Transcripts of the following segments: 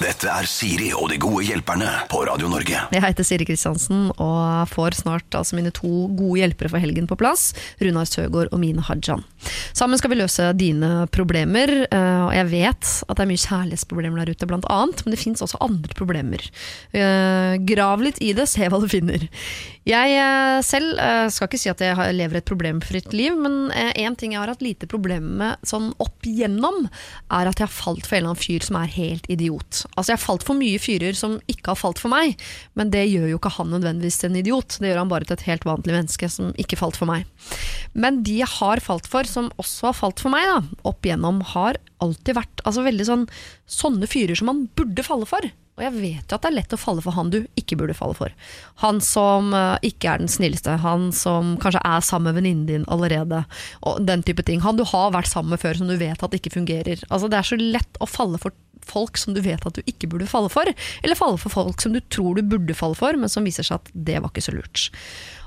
Dette er Siri og de gode hjelperne på Radio Norge. Jeg heter Siri Kristiansen og får snart altså mine to gode hjelpere for helgen på plass. Runar Søgaard og Mine Hajan. Sammen skal vi løse dine problemer. eh, Og jeg vet at det er mye kjærlighetsproblemer der ute, blant annet, men det fins også andre problemer. Eh, Grav litt i det, se hva du finner. Jeg eh, selv eh, skal ikke si at jeg lever et problemfritt liv, men én ting jeg har hatt lite problem med sånn opp igjennom, er at jeg har falt for en eller annen fyr som er helt idiot. Altså Jeg har falt for mye fyrer som ikke har falt for meg, men det gjør jo ikke han nødvendigvis til en idiot. Det gjør han bare til et helt vanlig menneske som ikke falt for meg. Men de jeg har falt for, som også har falt for meg, da, opp igjennom, har alltid vært altså veldig sånn sånne fyrer som man burde falle for. Og jeg vet jo at det er lett å falle for han du ikke burde falle for. Han som eh, ikke er den snilleste, han som kanskje er sammen med venninnen din allerede, og den type ting. Han du har vært sammen med før som du vet at ikke fungerer. Altså Det er så lett å falle for folk som du vet at du ikke burde falle for, eller falle for folk som du tror du burde falle for, men som viser seg at det var ikke så lurt.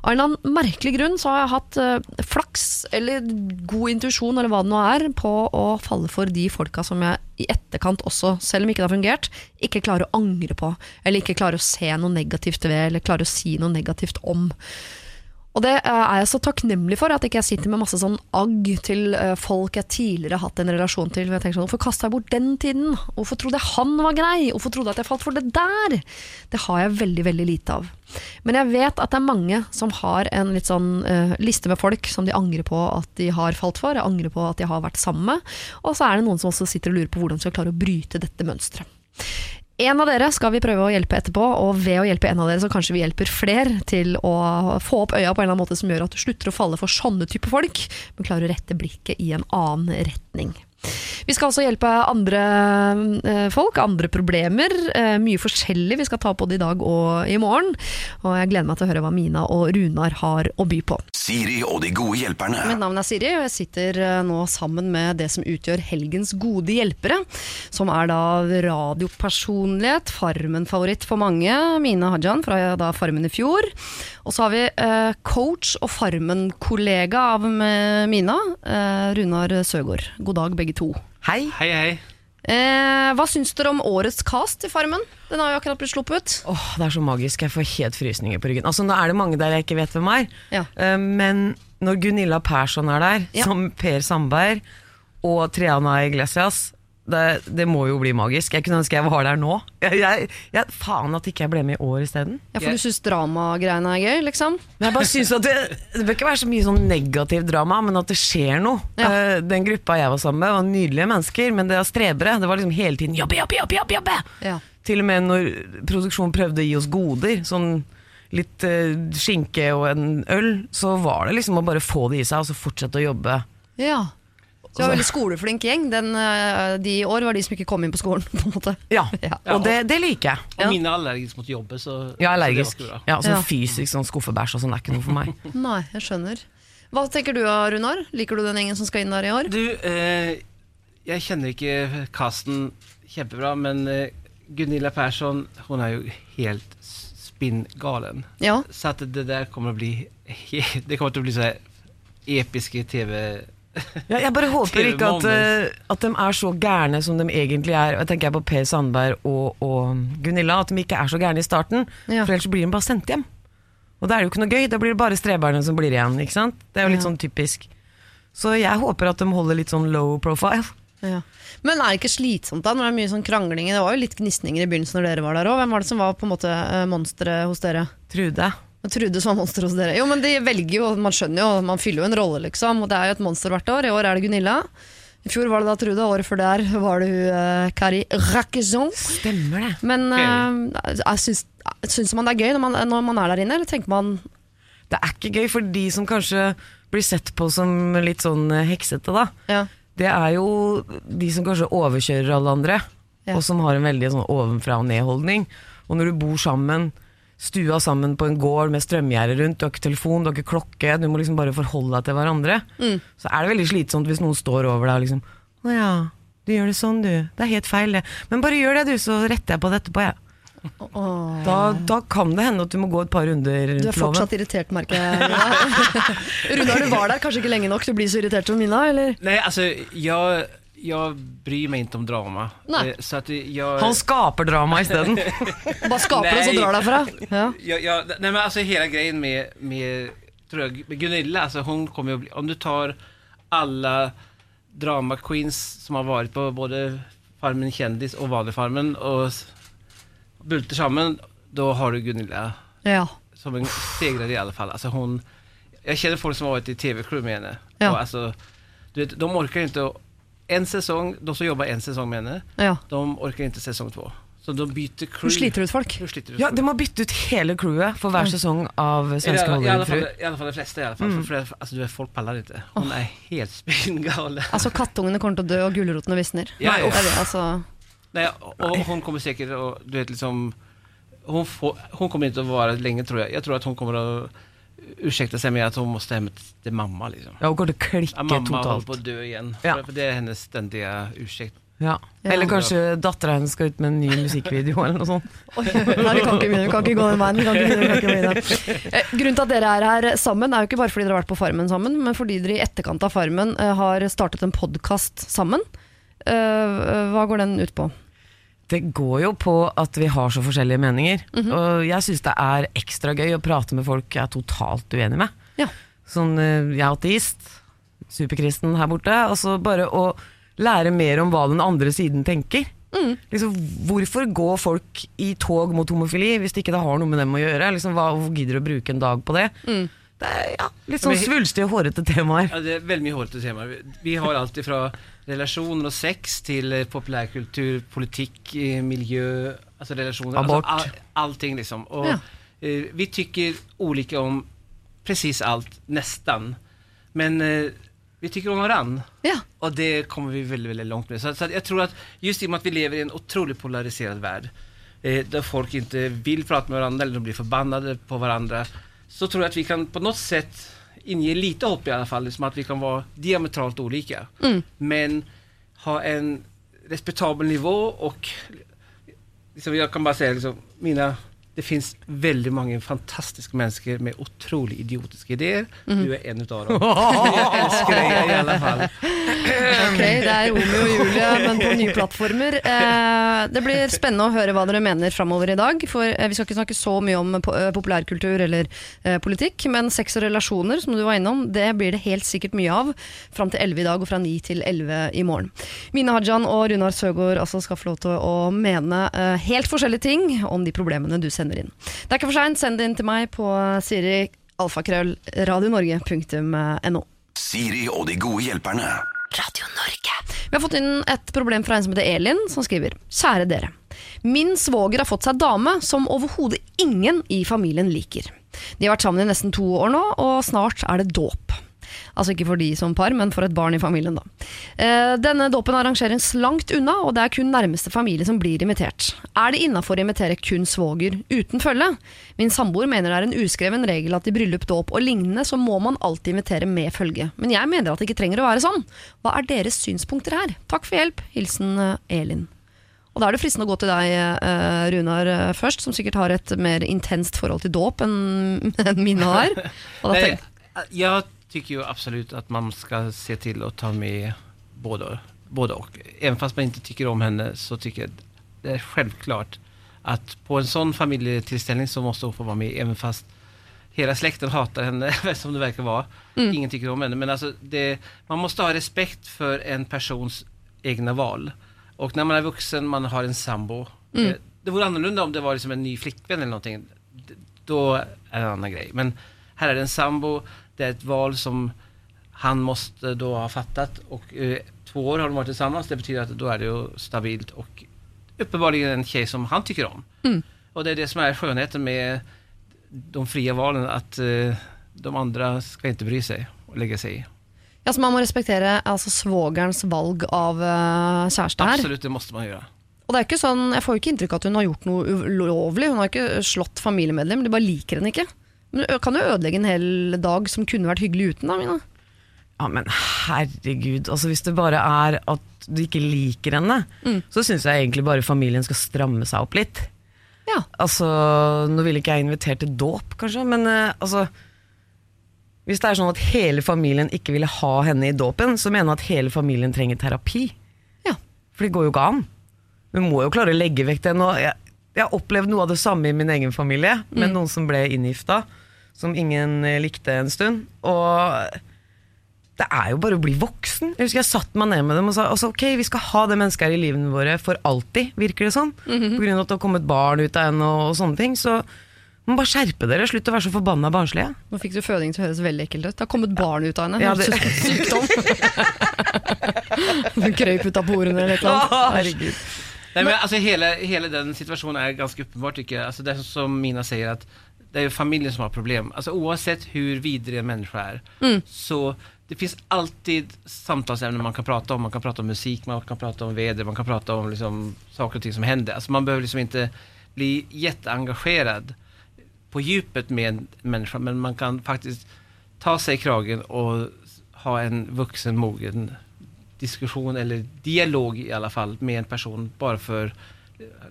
Av en eller annen merkelig grunn så har jeg hatt eh, flaks, eller god intuisjon, eller hva det nå er, på å falle for de folka som jeg i etterkant også, selv om ikke det har fungert, ikke klarer å angre på, eller ikke klarer å se noe negativt ved, eller klarer å si noe negativt om. Og det eh, er jeg så takknemlig for, at ikke jeg sitter med masse sånn agg til eh, folk jeg tidligere har hatt en relasjon til. hvor jeg tenker sånn, Hvorfor kasta jeg bort den tiden? Hvorfor trodde jeg han var grei? Hvorfor trodde jeg at jeg falt for det der? Det har jeg veldig veldig lite av. Men jeg vet at det er mange som har en litt sånn uh, liste med folk som de angrer på at de har falt for, jeg angrer på at de har vært sammen med. Og så er det noen som også sitter og lurer på hvordan de skal klare å bryte dette mønsteret. En av dere skal vi prøve å hjelpe etterpå, og ved å hjelpe en av dere, så kanskje vi hjelper flere til å få opp øya på en eller annen måte som gjør at du slutter å falle for sånne type folk, men klarer å rette blikket i en annen retning. Vi skal også hjelpe andre eh, folk, andre problemer. eh, mye forskjellig vi skal ta på det i dag og i morgen. Og jeg gleder meg til å høre hva Mina og Runar har å by på. Siri og de gode hjelperne. Mitt navn er Siri, og jeg sitter eh, nå sammen med det som utgjør helgens gode hjelpere. Som er da radiopersonlighet, Farmen-favoritt for mange, Mina Hajan fra da Farmen i fjor. Og så har vi eh, coach og Farmen-kollega av Mina, eh, Runar Søgaard. God dag, begge to. Hei. Hei, hei. Eh, hva syns dere om årets cast i Farmen? Den har jo akkurat blitt sluppet ut. Åh, det er så magisk. Jeg får helt frysninger på ryggen. Altså, Nå er det mange der jeg ikke vet hvem er. Ja. Eh, men når Gunilla Persson er der, Ja. som Per Sandberg og Triana Iglesias det, det må jo bli magisk. Jeg kunne ønske jeg var der nå. Jeg, jeg, jeg, faen at ikke jeg ble med i år isteden. Ja, For du syns dramagreiene er gøy, liksom? Men jeg bare synes at det, det bør ikke være så mye sånn negativ drama, men at det skjer noe. Ja. Uh, den gruppa jeg var sammen med, var nydelige mennesker, men det var strebere. Det var liksom hele tiden jobbe, jobbe, jobbe, jobbe, jobbe. Ja. Til og med når produksjonen prøvde å gi oss goder, sånn litt uh, skinke og en øl, så var det liksom å bare få det i seg, og så fortsette å jobbe. Ja. Så det var en veldig skoleflink gjeng. Den, eh, de i år var de som ikke kom inn på skolen. på en måte. Ja, Ja. og det, det liker jeg. Og Ja. mine er allergiske mot jobbe, så Ja, er så allergisk. Ja, sånn Ja. fysisk sånn skuffebæsj og sånn er ikke noe for meg. Nei, jeg skjønner. Hva tenker du, Runar? Liker du den gjengen som skal inn der i år? Du, eh, jeg kjenner ikke casten kjempebra, men eh, Gunilla Persson hun er jo helt spinngalen. Ja. Så at det der kommer å bli Det kommer til å bli så episke TV... Ja, jeg bare håper ikke at, eh, at de er så gærne som de egentlig er. Jeg tenker på Per Sandberg og, og Gunilla, at de ikke er så gærne i starten. Ja. For ellers blir de bare sendt hjem. Og da er det jo ikke noe gøy. Da blir det bare streberne som blir igjen. ikke sant? Det er jo litt Ja. sånn typisk. Så jeg håper at de holder litt sånn low profile. Ja. Men er det ikke slitsomt da, når det er mye sånn krangling? Det var jo litt gnisninger i begynnelsen når dere var der òg. Hvem var det som var på en måte eh, monsteret hos dere? Trude. Trodde som var monster hos dere. Jo, men de velger jo, man skjønner jo, man fyller jo en rolle, liksom. Og det er jo et monster hvert år. I år er det Gunilla. I fjor var det da Trude, året før der var det hun uh, Kari Rackezon. Stemmer det. Men uh, jeg syns, syns man det er gøy når man, når man er der inne, eller tenker man Det er ikke gøy for de som kanskje blir sett på som litt sånn eh, heksete, da. ja, Det er jo de som kanskje overkjører alle andre, Ja. og som har en veldig sånn ovenfra og ned-holdning. Og når du bor sammen, stua sammen på en gård med strømgjerde rundt, du har ikke telefon, du har ikke klokke, du må liksom bare forholde deg til hverandre, Mm. så er det veldig slitsomt hvis noen står over deg og liksom Å ja, du gjør det sånn, du. Det er helt feil, det. Men bare gjør det, du, så retter jeg på det etterpå, jeg. Oh. Da, da kan det hende at du må gå et par runder Du er er loven. fortsatt irritert, merker jeg. Runar, du var der kanskje ikke lenge nok til å bli så irritert som Mina, eller? altså, alltså jag, jag bryr mig inte om drama. Nej. Eh, Så att jag... Han skaper drama isteden. Bare skaper det, så drar derfra. Ja. Jag, jag, nej men alltså hela grejen med, med, tror jag, med Gunilla, alltså hon kommer ju bli, om du tar alla drama queens som har varit på både Farmen kjendis og Valifarmen og och bulter sammen, da har du Gunilla ja. som en segrare i alle fall. Alltså hon, jag känner folk som har varit i tv-crew med henne. Ja. Och alltså, du vet, de orkar inte, en säsong, de som jobbar en säsong med henne, ja. de orkar inte säsong två. Så de byter crew. Du sliter ut folk. Sliter ut Ja, folk? De må bytte ut hele crewet for hver sesong av Svenske alla, i, alla. I alle fall de fleste. i alle fall. Mm. For, for, altså, du vet, folk pallar ikke Hun er helt spinngalen. Altså, kattungene kommer til å dø, og gulrotene visner. Ja, ja. Det er det, altså. Nei, og hun kommer sikkert og, du vet liksom, hun, får, hun kommer ikke til å vare lenge, tror jeg. Jeg tror at hun kommer att ursäkta sig med att hon måste hem till mamma liksom. Ja, Hun går til å klikke Ja, mamma totalt. på å dø igjen Ja. För, för det er hennes stendige ursäkt. Ja. Ja. Eller kanskje dattera hennes skal ut med en ny musikkvideo eller noe sånt. Oi, nei, vi kan ikke begynne, vi kan ikke gå den veien. Vi kan ikke begynne, vi kan ikke begynne. Eh, Grunnen til at dere er her sammen, er jo ikke bare fordi dere har vært på Farmen sammen, men fordi dere i etterkant av Farmen eh, har startet en podkast sammen. Eh, eh, hva går den ut på? Det går jo på at vi har så forskjellige meninger. Mhm. Og jeg syns det er ekstra gøy å prate med folk jeg er totalt uenig med. Ja. Sånn, eh, jeg er ateist, superkristen her borte. Altså bare å lære mer om hva den andre siden tenker. Mm. Liksom, hvorfor går folk i tog mot homofili hvis det ikke har noe med dem å gjøre? Liksom, hva, hvorfor gidder du å bruke en dag på det? Mm. Det er ja, litt sånn svulstige hårete temaer. Ja, det er veldig mye hårete temaer. Vi- Vi har alt ifrån relationer og sex til populærkultur, politikk, miljø, altså relasjoner. Abort. Altså, all, allting liksom. Og Ja. eh, vi tykker ulike om precis alt, nesten. Men eh, vi tykker om hverandre. Ja. Og det kommer vi veldig veldig langt med. Så, så jeg tror at just i og med at vi lever i en utrolig polarisert verden, eh, der folk ikke vil prate med hverandre, eller de blir forbannet på hverandre, så tror jeg at vi kan på noe sätt inge lite hopp i alla fall, liksom att vi kan vara diametralt olika. Mm. Men ha en respektabel nivå och liksom, jag kan bara säga liksom, mina det fins veldig mange fantastiske mennesker med utrolig idiotiske ideer. Mm. Du er en utav dem. Jeg elsker deg i alle fall. Ok, det er Romeo og Julie, men på nye plattformer. Eh, det blir spennende å høre hva dere mener framover i dag. For eh, Vi skal ikke snakke så mye om eh, populærkultur eller eh, politikk, men sex og relasjoner, som du var innom, det blir det helt sikkert mye av fram til 11 i dag og fra 9 til 11 i morgen. Mine Hajan og Runar Søgaard altså skal få lov til å mene eh, helt forskjellige ting om de problemene du sender inn. Det er ikke for seint, send det inn til meg på Siri alfakrøll radionorge.no. Siri og de gode hjelperne. Radio Norge. Vi har fått inn et problem fra en som heter Elin, som skriver Kjære dere. Min svoger har fått seg dame som overhodet ingen i familien liker. De har vært sammen i nesten to år nå, og snart er det dåp. Altså ikke for de som par, men for et barn i familien, da. Eh, denne dåpen arrangeres langt unna, og det er kun nærmeste familie som blir invitert. Er det innafor å invitere kun svoger uten følge? Min samboer mener det er en uskreven regel at i bryllup, dåp og lignende så må man alltid invitere med følge. Men jeg mener at det ikke trenger å være sånn. Hva er deres synspunkter her? Takk for hjelp. Hilsen eh, Elin. Og da er det fristende å gå til deg, eh, Runar, først, som sikkert har et mer intenst forhold til dåp enn mine har. Og da Jag tycker ju absolut att man ska se till att ta med både, både och. Även fast man inte tycker om henne så tycker jag det är självklart att på en sån familjetillställning så måste hon få vara med även fast hela släkten hatar henne, som det verkar vara. Ingen tycker om henne. Men alltså det, man måste ha respekt för en persons egna val. Och när man är vuxen, man har en sambo. Mm. Det vore annorlunda om det var liksom en ny flickvän eller någonting. Da Då är det en annan grej. Men här är det en sambo, det är ett val som han måste då ha fattat och eh, två år har de varit tillsammans. Det betyder att då är det ju stabilt och uppenbarligen en tjej som han tycker om. Och det är det som är skönheten med de fria valen, att eh, de andra ska inte bry sig och lägga sig i. ja, så man må respektere altså, svogerens valg av uh, kjæreste her. Absolut, det måste man göra. Og det er ikke sånn, Jeg får jo ikke inntrykk av at hun har gjort noe ulovlig. Hun har ikke slått familiemedlem, de bare liker henne ikke. Men det kan jo ødelegge en hel dag som kunne vært hyggelig uten. da, Mina. Ja, men herregud. Altså, hvis det bare er at du ikke liker henne, så syns jeg egentlig bare familien skal stramme seg opp litt. Ja. Altså, Nå ville ikke jeg invitert til dåp, kanskje, men uh, altså Hvis det er sånn at hele familien ikke ville ha henne i dåpen, så mener jeg at hele familien trenger terapi. Ja. For det går jo ikke an. Du må jo klare å legge vekk det. Nå, jeg, jeg har opplevd noe av det samme i min egen familie, med noen som ble inngifta, som ingen eh, likte en stund. Og det er jo bare å bli voksen. Jeg husker jeg satte meg ned med dem og sa altså, ok, vi skal ha det mennesket her i livene våre for alltid, virker det sånn På grunn av at det har kommet barn ut av en og, og sånne ting. Så må bare skjerpe dere. Slutt å være så forbanna barnslige. Nå fikk du føding til å høres veldig ekkelt ut. Det har kommet barn ut av henne. Ja, det- Sykdom. Hun krøyp ut av porene eller et eller annet. herregud. Nej, men altså, hele, hele, den situasjonen er ganske åpenbart ikke altså, det er som Mina sier, att det är jo familjen som har problem. Alltså oavsett hur vidrig en människa är så det finns alltid samtalsämnen man kan prata om. Man kan prata om musik, man kan prata om väder, man kan prata om liksom saker och ting som händer. Alltså man behöver liksom inte bli jätteengagerad på djupet med en människa men man kan faktiskt ta sig i kragen och ha en vuxen, mogen diskusjon, eller dialog i alla fall med en person bara for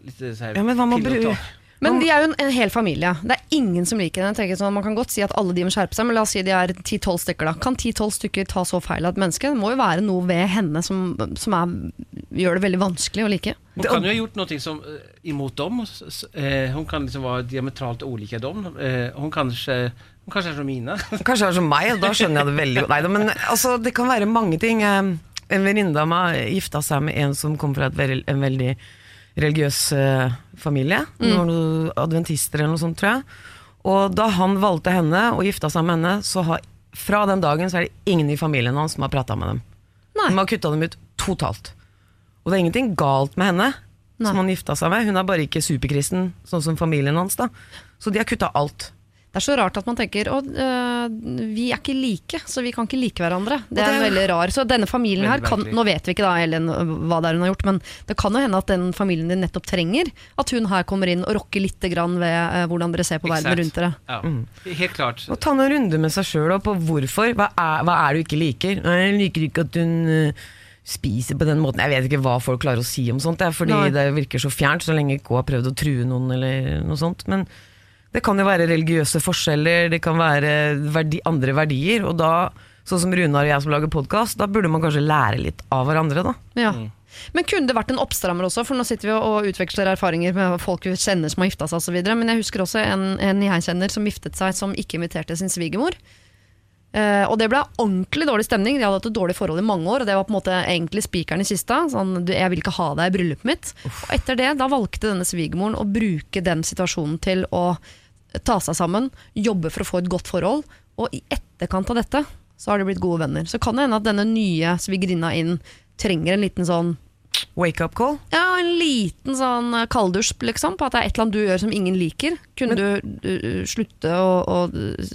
litt sånn så här Ja, men hva till och ta. Men de er jo en, en hel familie. Det er ingen som liker den. Jeg Sånn, man kan godt si at alle de må skjerpe seg, men la oss si de er 10-12 stykker. da Kan 10-12 stykker ta så feil av et menneske? Det må jo være noe ved henne som, som er, gjør det veldig vanskelig å like. Hun kan jo ha gjort noe som, imot dem. Eh, hon kan liksom være diametralt ulik dem. Hun hon, kanske, kanskje kanske är som Mina. Kanskje det er som meg, og da skjønner jeg det veldig godt. Neida, men altså, det kan være mange ting. Eh, En venninne av meg gifta seg med en som kom fra et veldig, en veldig religiøs eh, familie. Mm. noen adventister eller noe sånt, tror jeg. Og da han valgte henne og gifta seg med henne, så har fra den dagen så er det ingen i familien hans som har prata med dem. Nei. De har kutta dem ut totalt. Og det er ingenting galt med henne, Nei. som han gifta seg med. Hun er bare ikke superkristen, sånn som familien hans. da Så de har kutta alt. Det er så rart at man tenker at øh, vi er ikke like, så vi kan ikke like hverandre. Det er det er- veldig rar. Så denne familien her kan. Nå vet vi ikke da Ellen hva det er hun har gjort, men det kan jo hende at den familien din nettopp trenger at hun her kommer inn og rokker litt grann ved øh, hvordan dere ser på verden rundt dere. Ja, Helt klart. Og ta noen runder med seg sjøl på hvorfor. Hva er, hva er du ikke liker? Jeg liker ikke at hun eh, spiser på den måten. Jeg vet ikke hva folk klarer å si om sånt, det er fordi Nei. det virker så fjernt, så lenge ikke hun har prøvd å true noen eller noe sånt. Men det kan jo være religiøse forskjeller, det kan være verdi, andre verdier, og da, sånn som Runar og jeg som lager podkast, da burde man kanskje lære litt av hverandre, da. Ja. Men kunne det vært en oppstrammer også, for nå sitter vi og utveksler erfaringer med folk vi kjenner som har gifta seg osv. Men jeg husker også en, en jeg kjenner som giftet seg som ikke inviterte sin svigermor. Uh, og det ble ordentlig dårlig stemning. De hadde hatt et dårlig forhold i mange år, og det var på en måte egentlig spikeren i kista. Sånn, du, 'Jeg vil ikke ha deg i bryllupet mitt'. Og etter det, da valgte denne svigermoren å bruke den situasjonen til å ta seg sammen, jobbe for å få et godt forhold, og i etterkant av dette så har de blitt gode venner. Så kan det hende at denne nye svigerinna inn trenger en liten sånn Wake up call. ja, en liten sånn eh, kalddusj, liksom, på at det er et eller annet du gjør som ingen liker. Kunne du uh, slutte å, å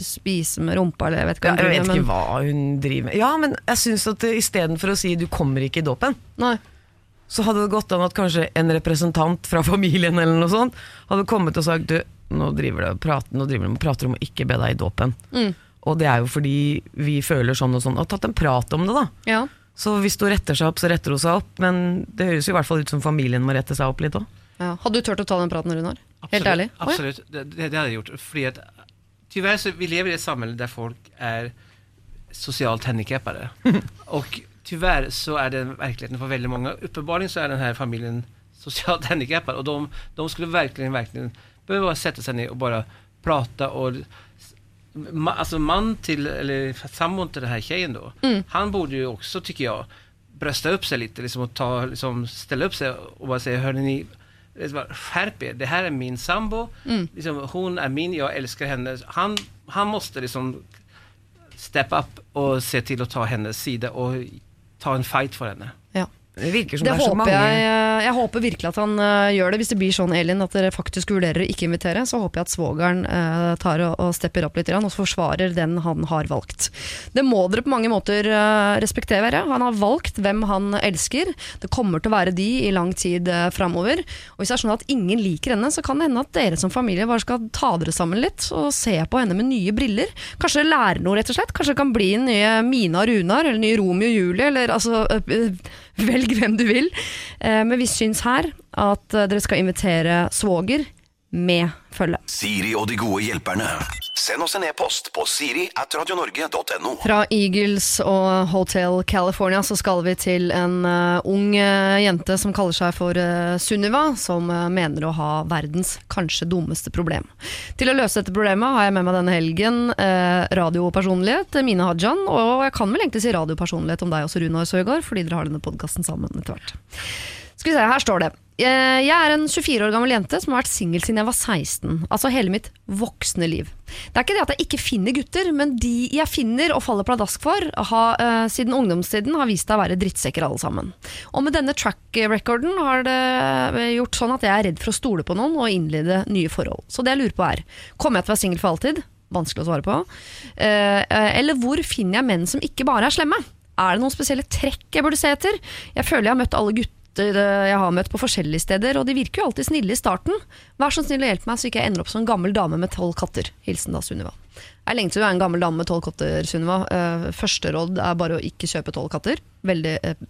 spise med rumpa, eller jeg vet ikke Ja, hva hun jeg vet driver med, ikke hva hun driver med. Ja, men jeg syns at istedenfor å si 'du kommer ikke i dåpen', Nei. så hadde det gått an at kanskje en representant fra familien eller noe sånt hadde kommet og sagt du, nå driver de og prater, nå driver de prater om å ikke be deg i dåpen. Mm. Og det er jo fordi vi føler sånn og sånn, og tatt en prat om det, da. Ja. Så hvis hun retter seg opp, så retter hun seg opp, men det høres jo i hvert fall ut som familien må rette seg opp litt òg. ja. Hadde du turt å ta den praten, Runar? Helt ærlig? Absolutt, det, det, det hade jag gjort. Fordi at, tyvärr så vi lever i et samhälle der folk er sosialt handikappede. og tyvärr så er det virkeligheten for veldig mange. Åpenbart så er denne familien sosialt socialt handikappad och de, de skulle verkligen, verkligen behöva sätta sig ner och bara prata och ma, alltså man till, eller sambon till den här tjejen då, han borde ju också, tycker jag, brösta upp sig lite liksom, och ta, liksom, ställa upp sig och bara säga, hörni ni, skärp er, det här är min sambo, liksom, hon är min, jag älskar henne. Han, han måste liksom step up och se till att ta hennes sida och ta en fight för henne. Ja. Det virker som Det det, er så mange jeg, eh, jeg håper virkelig at han uh, gjør det. Hvis det blir sånn, Elin, at dere faktisk vurderer å ikke invitere, så håper jeg at svogeren uh, tar og, og stepper opp litt og forsvarer den han har valgt. Det må dere på mange måter uh, respektere. Han har valgt hvem han elsker. Det kommer til å være de i lang tid uh, framover. Og hvis det er sånn at ingen liker henne, så kan det hende at dere som familie bare skal ta dere sammen litt og se på henne med nye briller. Kanskje lære noe, rett og slett. Kanskje det kan bli en nye Mina og Runar, eller nye Romeo og Julie, eller altså Velg hvem du vil. Eh, men vi syns her at eh, dere skal invitere svoger, med følge. Siri og de gode hjelperne. Send oss en e-post på siri at radionorge.no. Fra Eagles og Hotel California så skal vi til en uh, ung uh, jente som kaller seg for uh, Sunniva, som mener å ha verdens kanskje dummeste problem. Til å løse dette problemet har jeg med meg denne helgen radiopersonlighet Mine Hajan, og jeg kan vel egentlig si radiopersonlighet om deg også, Runar Søgaard, fordi dere har denne podkasten sammen etter hvert. Skal vi se, her står det. Eh, Jeg er en 24 år gammel jente som har vært singel siden jeg var 16. Altså hele mitt voksne liv. Det er ikke det at jeg ikke finner gutter, men de jeg finner og faller pladask for, har uh, siden ungdomstiden har vist seg å være drittsekker alle sammen. Og med denne track recorden har det eh, gjort sånn at jeg er redd for å stole på noen og innlede nye forhold. Så det jeg lurer på er, kommer jeg til å være singel for alltid? Vanskelig å svare på. Uh, eh, Eller hvor finner jeg menn som ikke bare er slemme? Er det noen spesielle trekk jeg burde se etter? Jeg føler jeg har møtt alle gutter eh, jeg har møtt på forskjellige steder, og de virker jo alltid snille i starten. Vær så snill å hjelpe meg, så ikke jeg ender opp som en gammel dame med tolv katter. Hilsen da Sunniva. Jeg lengter jo å du er en gammel dame med tolv katter, Sunniva. Eh, første råd er bare å ikke kjøpe tolv katter. Veldig eh,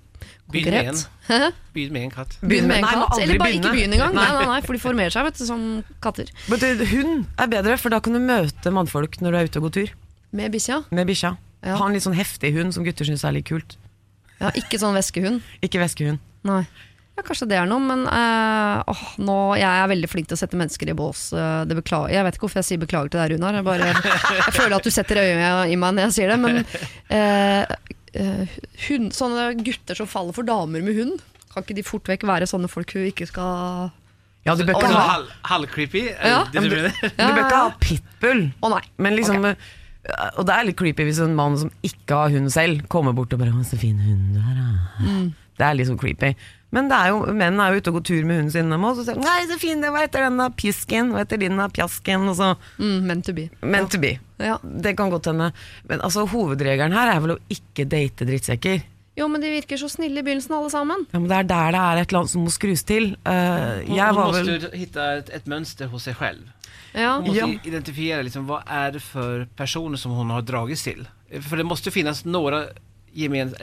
Begynn med. Begynn med én katt. Begynn med en Nei, katt. Eller bare ikke begynne. begynn engang. Nei, Nei. nei, nei, for de formerer seg vet du, som katter. Men hund er bedre, for da kan du møte mannfolk når du er ute og går tur. Med bikkja. Med bikkja. Ja. Ha en litt sånn heftig hund som gutter syns er litt kult. Ja, ikke sånn veskehund. Ikke veskehund. Nei. Ja, kanskje det er noe, men eh, åh, nå, jeg er veldig flink til å sette mennesker i bås. eh, det beklager. Jeg vet ikke hvorfor jeg sier beklager til deg, Runar. Jeg, bare, jeg føler at du setter øyet i meg når jeg sier det. Men eh, hund, sånne gutter som faller for damer med hund, kan ikke de fort vekk være sånne folk hun ikke skal Ja, du bør ikke ha, Halv, halvcreepy? Ja. Du du bør ikke ha pitbull. Å nei. Men liksom okay. Og det er litt creepy hvis en mann som ikke har hund selv, kommer bort og bare så fin hund du har', da. Mm. Det er litt sånn creepy. Men det er jo, menn er jo ute og går tur med hunden sin, og så sier de 'Nei, så fin, det hva heter den da? Pisken', hva heter din da? Pjasken? Og så Mm, meant to be. Meant to be. Ja. Det kan godt hende. Men altså, hovedregelen her er vel å ikke date drittsekker. Jo, men de virker så snille i begynnelsen, alle sammen. Ja, men Det er der det er et eller annet som må skrus til. Uh, jeg var vel måste må finne et, et mønster hos seg selv. Ja. Hun må Ja. i- identifiera liksom, hva er det for personer som hun har dragits til. For det må finnes noen några gemen,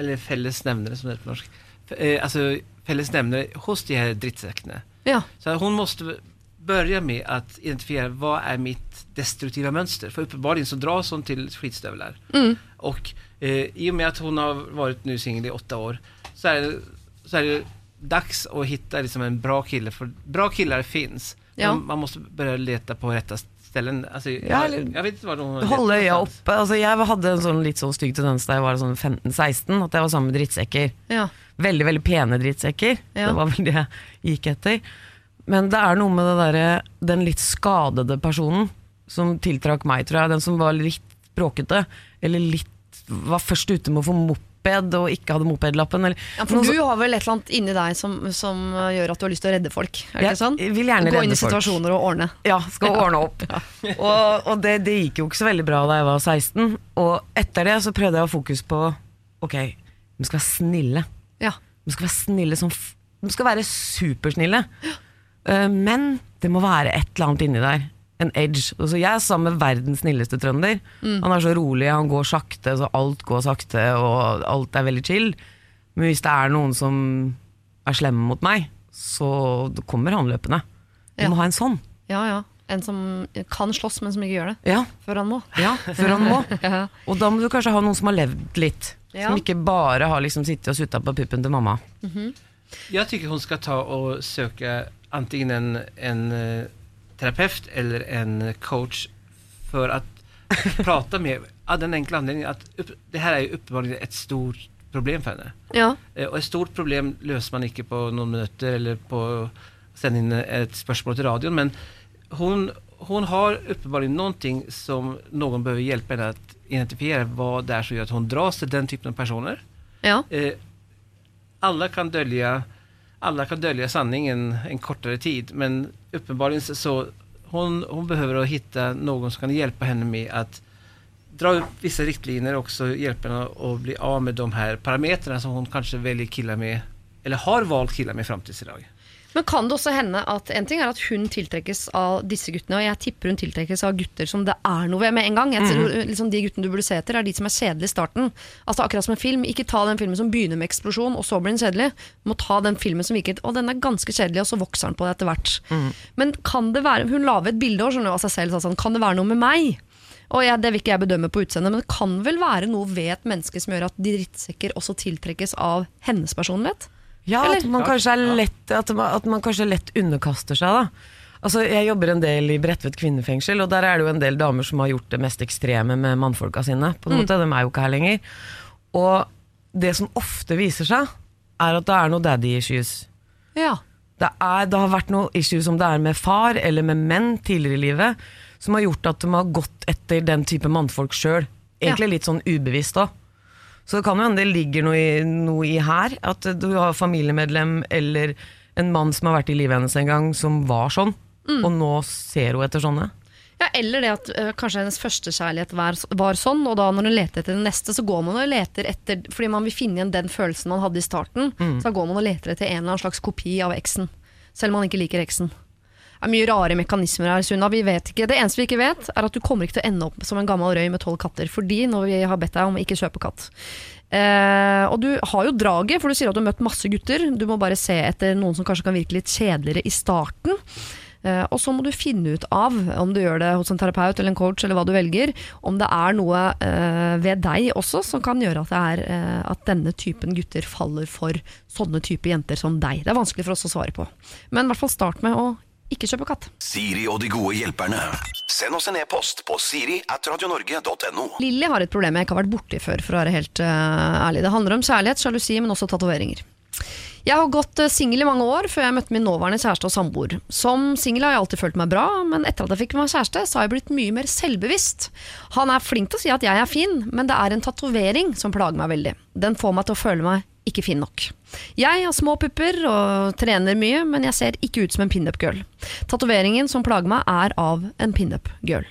som det heter på norsk. Eh, Alltså fällesnämnare hos de här drittsäckna. ja. Så hon måste börja med att identifiera vad är mitt destruktiva mönster. För uppenbarligen så dras hon till skitstövlar. Mm. Och eh, i och med att hon har varit nu singel i åtta år så är, det, så är det dags att hitta liksom en bra kille. För bra killar finns. Ja. Man, man måste börja leta på rätta ställen. Alltså, Ja, jag, eller- jag vet Holde øya oppe. Altså, jeg hadde en sånn litt sånn stygg tendens da jeg var sånn 15-16, at jeg var sammen med drittsekker. ja. Veldig veldig pene drittsekker. Ja. Det var vel det jeg gikk etter. Men det er noe med det derre den litt skadede personen som tiltrakk meg, tror jeg. Den som var litt bråkete, eller litt var først ute med å få moped og ikke hadde mopedlappen. Eller, Ja, for du har vel et eller annet inni deg som, som gjør at du har lyst til å redde folk? Er det ikke sånn? vil gjerne Gå inn redde situasjoner folk. og ordne. Ja, skal ordne opp. Og, og det, det gikk jo ikke så veldig bra da jeg var 16. Og etter det så prøvde jeg å ha fokus på Ok, de skal være snille. Ja. De skal være snille som De skal være supersnille. Eh, men det må være et eller annet inni der. En edge. Altså, jeg er sammen med verdens snilleste trønder. Han er så rolig, han går sakte, så alt går sakte, og alt er veldig chill. Men hvis det er noen som er slemme mot meg, så kommer han løpende. Du Ja. må ha en sånn. ja, ja. En som kan slåss, men som ikke gjør det. Ja, Før han må. ja, før han må. Ja. Og da må du kanskje ha noen som har levd litt. Ja. Som ikke bare har liksom sittet og sutta på puppen til mamma. Jeg tycker hun skal ta og søke antingen en, en eh, terapeut eller en coach för att prata med, av den enkla anledningen att upp, det här är ju uppenbarligen ett stort problem för henne. Ja. Eh, Og et stort problem løser man ikke på noen minutter eller på å sende inn et spørsmål til radioen, men hun, hun har uppenbarligen någonting som noen bør hjelpe henne å identifisere, hva det er som gjør at hun dras til den typen av personer. ja. Eh, alla kan dölja alla kan dölja sanningen en kortare tid, men uppenbarligen så- hon, hon behöver att hitta någon som kan hjälpa henne med att dra upp vissa riktlinjer och hjälpa henne att bli av med de här parametrarna som hon kanske väljer killar med, eller har valt killar med fram tills idag. Men kan det også hende at en ting er at hun tiltrekkes av disse guttene, og jeg tipper hun tiltrekkes av gutter som det er noe ved med en gang. Jeg tror liksom De guttene du burde se etter, er de som er kjedelige i starten. Altså Akkurat som en film. Ikke ta den filmen som begynner med eksplosjon, og så blir den kjedelig. Du må ta den filmen som virker Og den er ganske kjedelig, og så vokser den på det etter hvert. Men kan det være Hun la ved et bilde av seg selv. sa Sånn, kan det være noe med meg? Og jeg, Det vil ikke jeg bedømme på utseendet, men det kan vel være noe ved et menneske som gjør at drittsekker også tiltrekkes av hennes personlighet? Ja, at man, kanskje er lett, at, man, at man kanskje lett underkaster seg. da Altså, Jeg jobber en del i Bredtvet kvinnefengsel, og der er det jo en del damer som har gjort det mest ekstreme med mannfolka sine. På en måte, De er jo ikke her lenger. Og det som ofte viser seg, er at det er noe daddy issues. Ja. Det, er, det har vært noe issues om det er med far eller med menn tidligere i livet, som har gjort at de har gått etter den type mannfolk sjøl. Egentlig litt sånn ubevisst òg. Så det kan jo hende det ligger noe i, noe i her. At du har familiemedlem eller en mann som har vært i livet hennes en gang, som var sånn. Og nå ser hun etter sånne. Ja, eller det at øh, kanskje hennes første kjærlighet var, var sånn, og da når hun leter etter den neste, så går man og leter etter Fordi man vil finne igjen den følelsen man hadde i starten, så da går man og leter etter en eller annen slags kopi av eksen. Selv om man ikke liker eksen. Er mye rare mekanismer her, Sunna. Vi vet ikke. Det eneste vi ikke vet, er at du kommer ikke til å ende opp som en gammel røy med tolv katter. Fordi når vi har bedt deg om å ikke kjøpe katt. Eh, og du har jo draget, for du sier at du har møtt masse gutter. Du må bare se etter noen som kanskje kan virke litt kjedeligere i starten. Eh, og så må du finne ut av, om du gjør det hos en terapeut eller en coach, eller hva du velger, om det er noe eh, ved deg også som kan gjøre at, er, eh, at denne typen gutter faller for sånne type jenter som deg. Det er vanskelig for oss å svare på. Men i hvert fall start med å ikke kjøpe katt. Siri og de gode hjelperne. Send oss en e-post på siri at radionorge.no. Lilly har et problem jeg ikke har vært borti før, for å være helt uh, ærlig. Det handler om kjærlighet, sjalusi, men også tatoveringer. Jeg har gått uh, singel i mange år før jeg møtte min nåværende kjæreste og samboer. Som singel har jeg alltid følt meg bra, men etter at jeg fikk meg kjæreste, så har jeg blitt mye mer selvbevisst. Han er flink til å si at jeg er fin, men det er en tatovering som plager meg veldig. Den får meg til å føle meg ikke fin nok. Jeg har små pupper og trener mye, men jeg ser ikke ut som en pinup-girl. Tatoveringen som plager meg, er av en pinup-girl.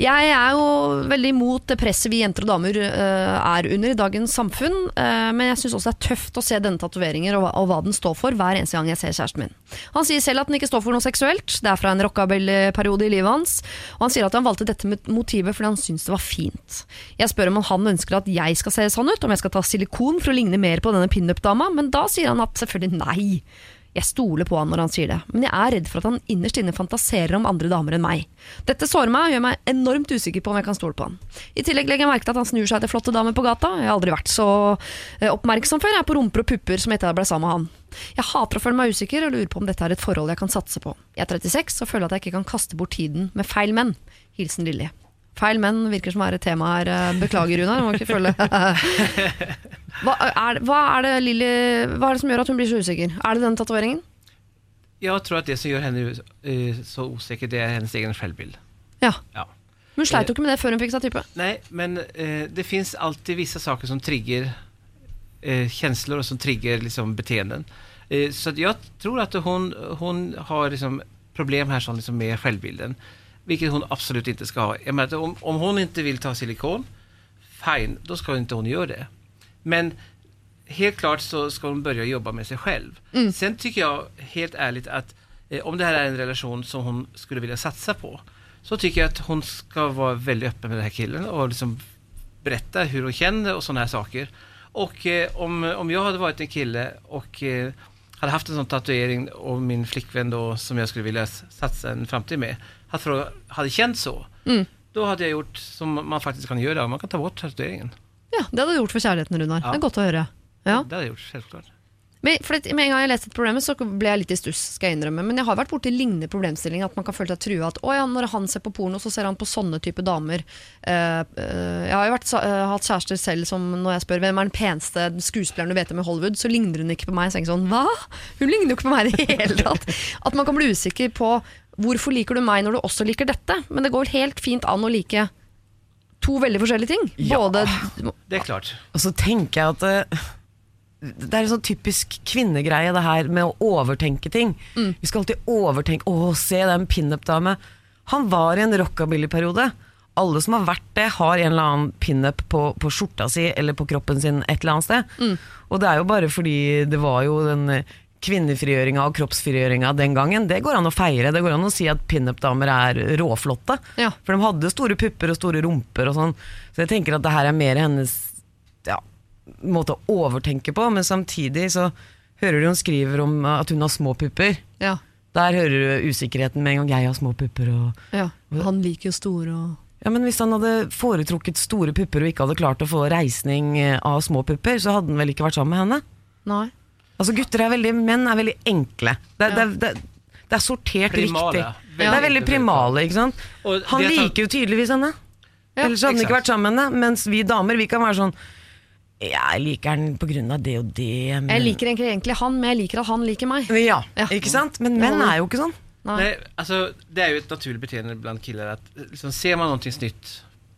Jeg er jo veldig imot det presset vi jenter og damer uh, er under i dagens samfunn, Uh, men jeg syns også det er tøft å se denne tatoveringen og, og hva den står for hver eneste gang jeg ser kjæresten min. Han sier selv at den ikke står for noe seksuelt, det er fra en rockabilly-periode i livet hans, og han sier at han valgte dette motivet fordi han syntes det var fint. Jeg spør om han ønsker at jeg skal se sånn ut, om jeg skal ta silikon for å ligne mer på denne pinup-dama, men da sier han at selvfølgelig nei. Jeg stoler på han når han sier det, men jeg er redd for at han innerst inne fantaserer om andre damer enn meg. Dette sårer meg og gjør meg enormt usikker på om jeg kan stole på han. I tillegg legger jeg merke til at han snur seg til flotte damer på gata. Jeg har aldri vært så eh, oppmerksom før jeg er på rumper og pupper som etter jeg ble sammen med han. Jeg hater å føle meg usikker og lurer på om dette er et forhold jeg kan satse på. Jeg er 36 og føler at jeg ikke kan kaste bort tiden med feil menn. Hilsen Lilly. Feil menn virker som er et tema her. Eh, Beklager, Runar. Må ikke følge hva er, hva, er det, Lily, hva er det som gjør at hun blir så usikker? Er det den tatoveringen? Jeg tror at det som gjør henne eh, så usikker, det er hennes egen selvbilde. Ja. Ja. Hun sleit jo ikke med det før hun fikk seg type. Nei, men uh, det fins alltid visse saker som trigger uh, kjensler, og som trigger liksom, beteenden. Eh, så jeg tror at hun, hun har liksom, problem her sånn, liksom, med självbilden. Vilket hon absolut inte ska ha. Jag menar, om, om hon inte vill ta silikon, fine, då ska inte hon göra det. Men helt klart så ska hon börja jobba med sig själv. Sen tycker jag helt ärligt att eh, om det här är en relation som hon skulle vilja satsa på så tycker jag att hon ska vara väldigt öppen med den här killen och liksom berätta hur hon känner och sådana här saker. Och eh, om, om jag hade varit en kille och eh, hade haft en sån tatuering och min flickvän då som jag skulle vilja satsa en framtid med fråga- hade känt så, da hadde jeg gjort som man faktisk kan gjøre. man kan ta bort tatoveringen. Ja, Det hadde du gjort for kjærligheten, Runar. Ja. Det er godt å høre. Ja. Det hadde jeg gjort, helt klart. Men, det, med en gang jeg leste et problem, så ble jeg litt i stuss, skal jeg innrømme. Men jeg har vært borti lignende problemstillinger. At man kan føle seg trua. At å ja, når han ser på porno, så ser han på sånne type damer. Uh, uh, jeg har jo vært, eh, hatt kjærester selv som når jeg spør hvem er den peneste skuespilleren du vet om i Hollywood, så ligner hun ikke på meg. Så jeg sånn, hva? Hun ligner jo ikke på meg i det hele tatt. At man kan bli usikker på hvorfor liker du meg når du også liker dette. Men det går helt fint an å like to veldig forskjellige ting. Ja. Både Det er klart. Og så tenker jeg at det, det er en sånn typisk kvinnegreie det her med å overtenke ting. Vi skal alltid overtenke Å, se den pinup-dame. Han var i en rockabilly-periode. Alle som har vært det, har en eller annen pinup på, på skjorta si eller på kroppen sin et eller annet sted. Og det er jo bare fordi det var jo den eh, kvinnefrigjøringa og kroppsfrigjøringa den gangen, det går an å feire. Det går an å si at pinup-damer er råflotte. Ja. For de hadde store pupper og store rumper og sånn. Så jeg tenker at det her er mer hennes ja, måte å overtenke på, men samtidig så hører du hun skriver om at hun har små pupper. Ja. Der hører du usikkerheten med en gang. Jeg har små pupper og ja. Han liker jo store og Ja, men hvis han hadde foretrukket store pupper og ikke hadde klart å få reisning av små pupper, så hadde han vel ikke vært sammen med henne? Nei. Altså gutter er veldig, Menn er veldig enkle. Det, er- Ja. det, det, det er sortert Primale. riktig. Veldig Det er veldig primale, ikke sant. Og Han det liker jo tydeligvis henne. Ja, Ellers hadde han ikke vært sammen med henne. Mens vi damer vi kan være sånn Jeg liker den av det og det. Men... Jeg liker egentlig, egentlig han, men jeg liker at han liker meg. Ja, Ja. ikke sant? Men menn er jo ikke sånn. Nei. Nei, altså, det er jo et naturlig beteende blant killer. At, liksom, ser man noe nytt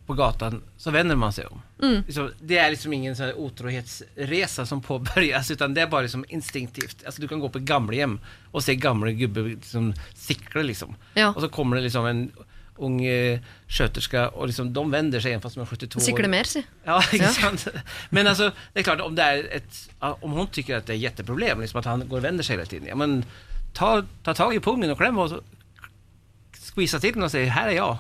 på gatan så vänder man sig om. Mm. Det är liksom ingen sån otrohetsresa som påbörjas utan det är bara liksom instinktivt. Alltså, du kan gå på gamlehjem och se gamla gubber liksom, sikla liksom. Ja. Och så kommer det liksom en ung eh, sköterska och liksom, de vänder sig även fast de är 72 år. år. mer, si. Ja, ikke Ja. Men altså, det er klart, om, det er et, om hun tycker at det er et jätteproblem, liksom at han går og vender seg hele tiden, ja, men ta, ta tag i pungen og klem og så skvisa til den og si 'her er jeg'.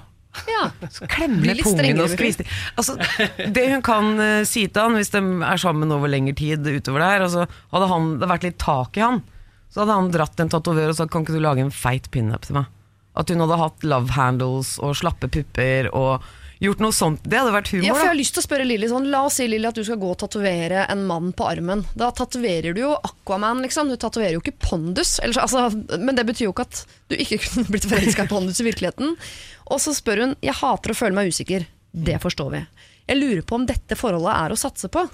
Ja. Klemme pungen og skvise. Altså, det hun kan uh, si til han hvis de er sammen over lengre tid utover der, altså, hadde han, det vært litt tak i han, så hadde han dratt en tatovør og sagt kan ikke du lage en feit pinup til meg? At hun hadde hatt love handles og slappe pupper og gjort noe sånt. Det hadde vært humor, Ja, for jeg da. har lyst til å spørre Lilly sånn, La oss si Lilly at du skal gå og tatovere en mann på armen. Da tatoverer du jo Aquaman, liksom. Du tatoverer jo ikke Pondus. Ellers, altså, men det betyr jo ikke at du ikke kunne blitt forelska i Pondus i virkeligheten. Og så spør hun Jeg hater å føle meg usikker. Det forstår vi. Jeg lurer på om dette forholdet er å satse på.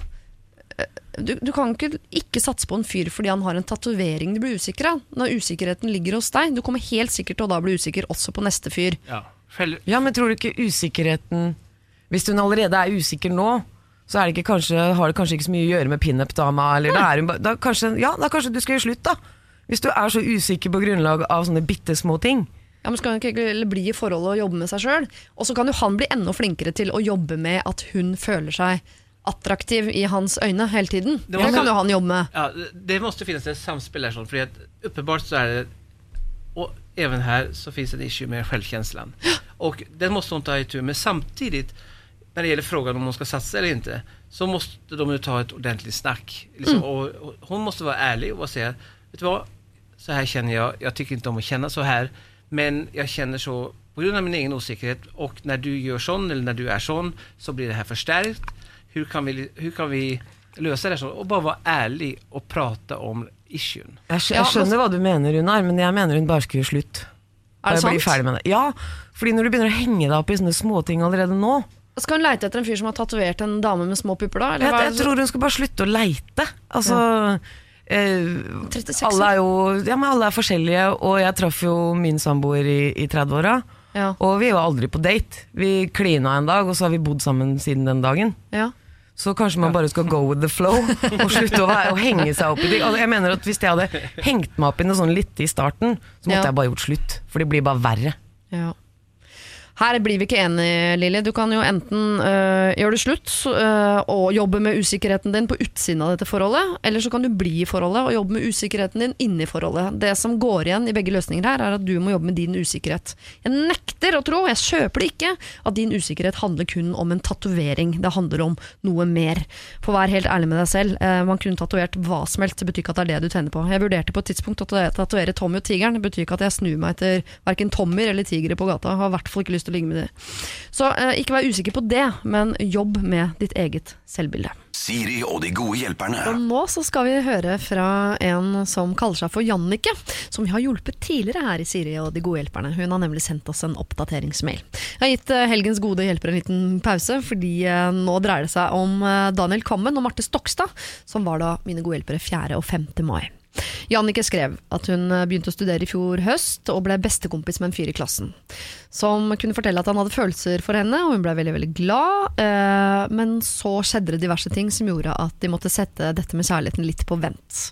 Eh, Du, du kan ikke ikke satse på en fyr fordi han har en tatovering du blir usikker av. Når usikkerheten ligger hos deg. Du kommer helt sikkert til å da bli usikker også på neste fyr. Ja. Ja, men tror du ikke usikkerheten Hvis hun allerede er usikker nå, så er det ikke kanskje, har det kanskje ikke så mye å gjøre med pinup-dama? Da da kanskje, ja, da kanskje du skal gjøre slutt, da. Hvis du er så usikker på grunnlag av sånne bitte små ting. Ja, men Skal hun ikke bli i forholdet og jobbe med seg sjøl? Og så kan jo han bli enda flinkere til å jobbe med at hun føler seg attraktiv i hans øyne hele tiden. Det Det, kan jo han jobbe med. ja, det må finnes et samspill sånt, för att uppenbart så er det, Og even her så finnes det en issue med självkänslan. Og den må hun ta i tur med. Samtidig, når det gjelder frågan om hun skal satse eller ikke, så må de jo ta et ordentlig snakk. Liksom, mm. og, og, hun må være ærlig og si vet du hva, så her kjenner jeg Jeg syns ikke om å kjenne så här, men jag känner så på grund av min egen osäkerhet och när du gör sån eller när du är sån så blir det här förstärkt. Hur kan vi, hur kan vi løse det sånn? Og bare være ærlig og prate om issuen. Jeg, skj jeg skjønner hva du mener, Runar, men jeg mener hun bare skulle gjøre slutt. Er det sant? ferdig med det. Ja, fordi når du begynner å henge deg opp i sånne småting allerede nå Skal hun leite etter en fyr som har tatovert en dame med små pupper, da? Eller jeg, hva er jeg tror hun skal bare slutte å leite. Altså eh, 36 alle er jo ja, men alle er forskjellige, og jeg traff jo min samboer i, i 30-åra. Ja. Og vi var aldri på date. Vi klina en dag, og så har vi bodd sammen siden den dagen. ja. Så kanskje man bare skal go with the flow og slutte å, være, å henge seg opp i det. Altså, jeg mener at Hvis jeg hadde hengt meg opp i noe sånn litt i starten, så måtte Ja. jeg bare gjort slutt. For det blir bare verre. Ja. Her blir vi ikke enige, Lilly. Du kan jo enten øh, gjøre det slutt øh, og jobbe med usikkerheten din på utsiden av dette forholdet, eller så kan du bli i forholdet og jobbe med usikkerheten din inni forholdet. Det som går igjen i begge løsninger her, er at du må jobbe med din usikkerhet. Jeg nekter å tro, jeg kjøper det ikke, at din usikkerhet handler kun om en tatovering. Det handler om noe mer. For vær helt ærlig med deg selv, eh, man kunne tatovert hva som helst, det betyr ikke at det er det du tenner på. Jeg vurderte på et tidspunkt å tatovere Tommy og tigeren, det betyr ikke at jeg snur meg etter verken Tommy eller tigre på gata. Har i hvert fall ikke lyst til å ligge med dem. Så eh, ikke vær usikker på det, men jobb med ditt eget selvbilde. Siri og de gode hjelperne. Og nå så skal vi høre fra en som kaller seg for Jannike, som vi har hjulpet tidligere her i Siri og de gode hjelperne. Hun har nemlig sendt oss en oppdateringsmail. Jeg har gitt eh, helgens gode hjelpere en liten pause, fordi eh, nå dreier det seg om eh, Daniel Kammen og Marte Stokstad, som var da mine gode hjelpere 4. og 5. mai. Jannike skrev at hun eh, begynte å studere i fjor høst og ble bestekompis med en fyr i klassen. Som kunne fortelle at han hadde følelser for henne, og hun ble veldig veldig glad. Eh, men så skjedde det diverse ting som gjorde at de måtte sette dette med kjærligheten litt på vent.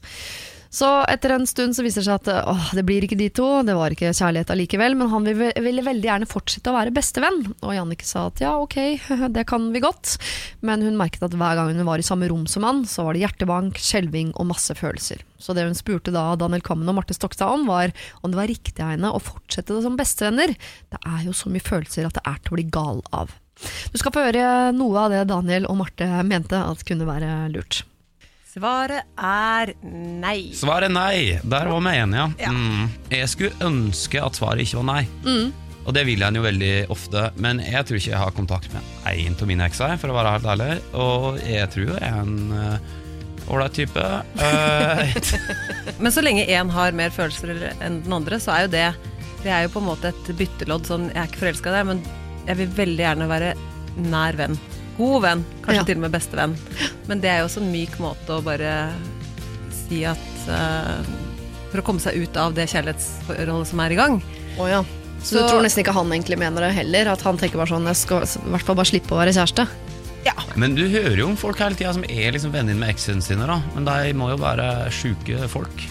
Så etter en stund så viser det seg at åh, det blir ikke de to, det var ikke kjærlighet allikevel, men han ville, ville veldig gjerne fortsette å være bestevenn. Og Jannicke sa at ja, ok, det kan vi godt, men hun merket at hver gang hun var i samme rom som han, så var det hjertebank, skjelving og masse følelser. Så det hun spurte da Daniel Kammen og Marte Stokstad om, var om det var riktig av henne å fortsette det som bestevenner. Det er jo så mye følelser at det er til å bli gal av. Du skal få høre noe av det Daniel og Marte mente at kunne være lurt. Svaret er nei. Svaret er nei. Der var vi enige, ja. Mm. Jeg skulle ønske at svaret ikke var nei. Og det vil jeg jo veldig ofte, men jeg tror ikke jeg har kontakt med en av mine ekser, for å være helt ærlig. Og jeg tror jeg er en eh, ålreit type. Eh, Men så lenge én har mer følelser enn den andre, så er jo det Det er jo på en måte et byttelodd. Sånn, jeg er ikke forelska i deg, men jeg vil veldig gjerne være nær venn. God venn, kanskje Ja. til og med bestevenn. Men det er jo også en myk måte å bare si at uh, For å komme seg ut av det kjærlighetsforholdet som er i gang. Oh, ja. Så, du tror nesten ikke han egentlig mener det heller? At han tenker bare sånn Jeg skal i hvert fall bare slippe å være kjæreste? men du hører jo om folk hele tida som er liksom venner med eksene sine, da. Men de må jo være sjuke folk.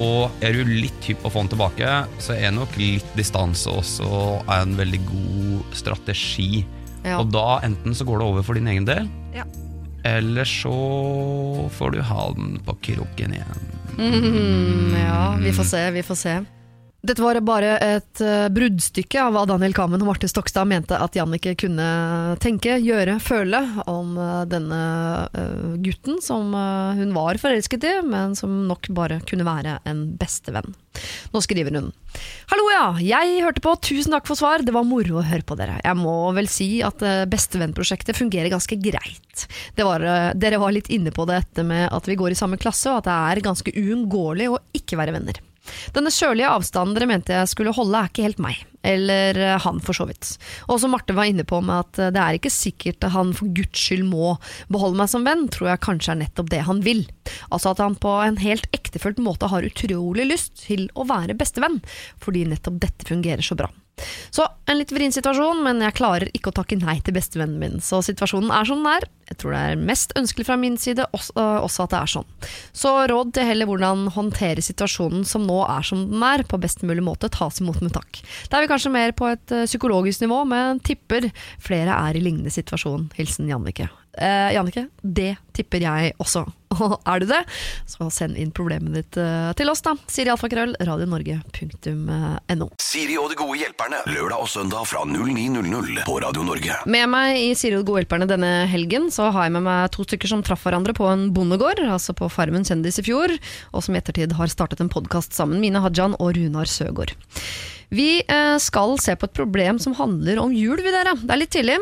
Og er du litt hypp på å få den tilbake, så er nok litt distanse også en veldig god strategi. Ja. Og da enten så går det over for din egen del, Ja. eller så får du ha den på kroken igjen. Mm, ja, vi får se, vi får se. Dette var bare et eh, bruddstykke av hva Daniel Kamen og Marte Stokstad mente at Jannicke kunne tenke, gjøre, føle om eh, denne eh, gutten som hun var forelsket i, men som nok bare kunne være en bestevenn. Nå skriver hun. Hallo ja, jeg hørte på, tusen takk for svar, det var moro å høre på dere. Jeg må vel si at Bestevennprosjektet fungerer ganske greit. Var, dere var litt inne på dette med at vi går i samme klasse, og at det er ganske uunngåelig å ikke være venner. Denne kjølige avstanden dere mente jeg skulle holde, er ikke helt meg. Eller eh, han, for så vidt. Og som Marte var inne på med at eh, det er ikke sikkert at han for guds skyld må beholde meg som venn, tror jeg kanskje er nettopp det han vil. Altså at han på en helt ektefølt måte har utrolig lyst til å være bestevenn, fordi nettopp dette fungerer så bra. Så en litt vrien situasjon, men jeg klarer ikke å takke nei til bestevennen min. Så situasjonen er som den er. Jeg tror det er mest ønskelig fra min side også, øh, også at det er sånn. Så råd til heller hvordan håndtere situasjonen som nå er som den er, på best mulig måte tas imot med takk. Det er vi kanskje mer på et øh, psykologisk nivå, men tipper flere er i lignende situasjon. Hilsen Jannicke. Eh, Jannicke, det tipper jeg også. Og er du det, så send inn problemet ditt eh, til oss, da. Siri Alfakrøll, radionorge.no. Siri og de gode hjelperne. Lørdag og søndag fra 09.00 på Radio Norge. Med meg i Siri og de gode hjelperne denne helgen så har jeg med meg to stykker som traff hverandre på en bondegård, altså på Farmen kjendis i fjor, og som i ettertid har startet en podkast sammen, Mine Hajan og Runar Søgaard. Vi eh, skal se på et problem som handler om jul, vi dere. Det er litt tidlig.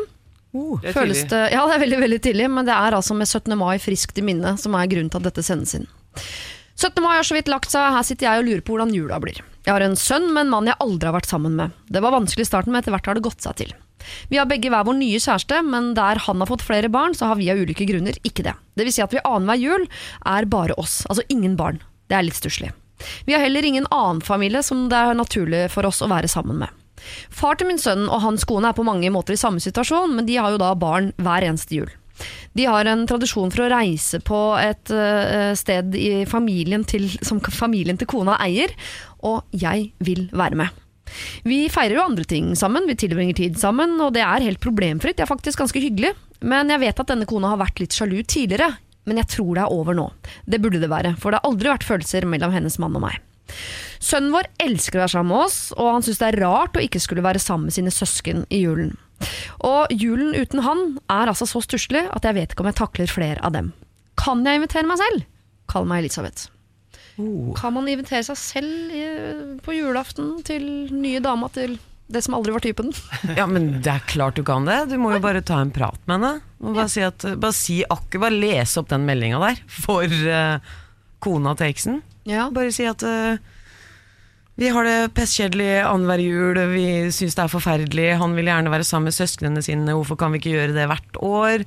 Det Føles tidlig. det, ja, det er veldig, veldig tidlig, men det er altså med 17. mai friskt i minne som er grunnen til at dette sendes inn. 17. mai har så vidt lagt seg, her sitter jeg og lurer på hvordan jula blir. Jeg har en sønn med en mann jeg aldri har vært sammen med. Det var vanskelig i starten, men etter hvert har det gått seg til. Vi har begge hver vår nye kjæreste, men der han har fått flere barn, så har vi av ulike grunner ikke det. Det vil si at vi annenhver jul er bare oss, altså ingen barn. Det er litt stusslig. Vi har heller ingen annen familie som det er naturlig for oss å være sammen med. Far til min sønn og hans kone er på mange måter i samme situasjon, men de har jo da barn hver eneste jul. De har en tradisjon for å reise på et eh, sted familien til, som familien til kona eier, og jeg vil være med. Vi feirer jo andre ting sammen, vi tilbringer tid sammen, og det er helt problemfritt, det er faktisk ganske hyggelig. Men jeg vet at denne kona har vært litt sjalu tidligere, men jeg tror det er over nå. Det burde det være, for det har aldri vært følelser mellom hennes mann og meg. Sønnen vår elsker å være sammen med oss, og han syns det er rart å ikke skulle være sammen med sine søsken i julen. Og julen uten han er altså så stusslig at jeg vet ikke om jeg takler flere av dem. Kan jeg invitere meg selv? Kall meg Elisabeth. Kan man invitere seg selv i, på julaften til nye dama til det som aldri var typen? Ja, men det er klart du kan det. Du må jo bare ta en prat med henne. Og bare si, at, bare si akkurat, bare lese opp den meldinga der for uh, kona til eksen. Ja. Bare si at eh, vi har det pestkjedelig annenhver jul, vi syns det er forferdelig, han vil gjerne være sammen med søsknene sine, hvorfor kan vi ikke gjøre det hvert år?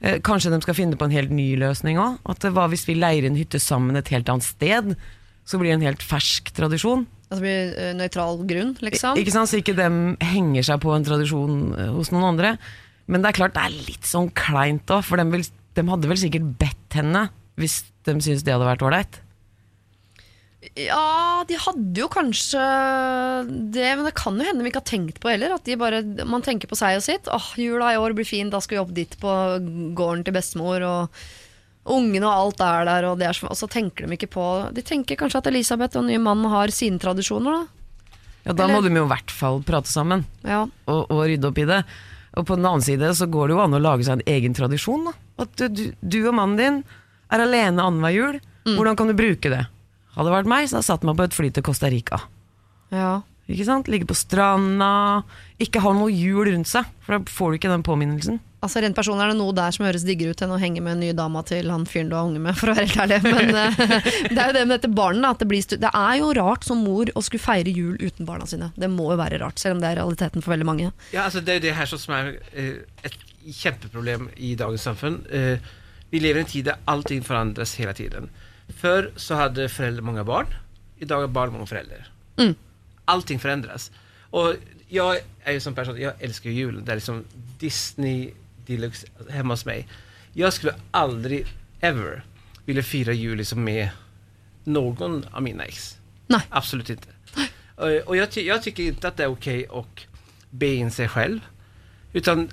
Eh, kanskje de skal finne på en helt ny løsning òg? Eh, hva hvis vi leier en hytte sammen et helt annet sted? Så blir det en helt fersk tradisjon. Altså blir uh, nøytral grunn, liksom? Ikke sant, Så ikke de henger seg på en tradisjon eh, hos noen andre. Men det er klart det er litt sånn kleint òg, for de, vil, de hadde vel sikkert bedt henne hvis de syntes det hadde vært ålreit. Ja, de hadde jo kanskje det, men det kan jo hende vi ikke har tenkt på heller. At de bare, man tenker på seg og sitt. Åh, jula i år blir fin, da skal vi opp dit på gården til bestemor. Og ungene og alt er der, og, det er, så- og så tenker de ikke på De tenker kanskje at Elisabeth og den nye mannen har sine tradisjoner, da. Ja, Da Eller- må de jo i hvert fall prate sammen Ja. og, og rydde opp i det. Og på den annen side så går det jo an å lage seg en egen tradisjon. Da. At du, du, og mannen din er alene annenhver jul. Hvordan kan du bruke det? Hadde det vært meg, så hadde jeg satt meg på et fly til Costa Rica. ja. Ikke sant? Ligge på stranda. Ikke ha noe hjul rundt seg, for da får du ikke den påminnelsen. Altså Rent personlig er det noe der som høres diggere ut enn å henge med en ny dama til han fyren du har unge med, for å være helt ærlig. Men eh, det er jo det med dette barnet, at det, blir stu det er jo rart som mor å skulle feire jul uten barna sine. Det må jo være rart, selv om det er realiteten for veldig mange. Ja, altså det er jo det her som er eh, et kjempeproblem i dagens samfunn. Eh, vi lever i en tid der allting forandres hele tiden. Før så hadde foreldre mange barn. Dag har barn mange foreldre. Mm. Allting forandres. Og jeg er jo som person, jeg elsker jo julen. Det er liksom Disney deluxe hjemme hos meg. Jeg skulle aldri ever ville fira jul liksom med noen av mine ex. Nei. Absolut inte. Och jag, ty jag tycker inte att det är okej att be in sig själv. Utan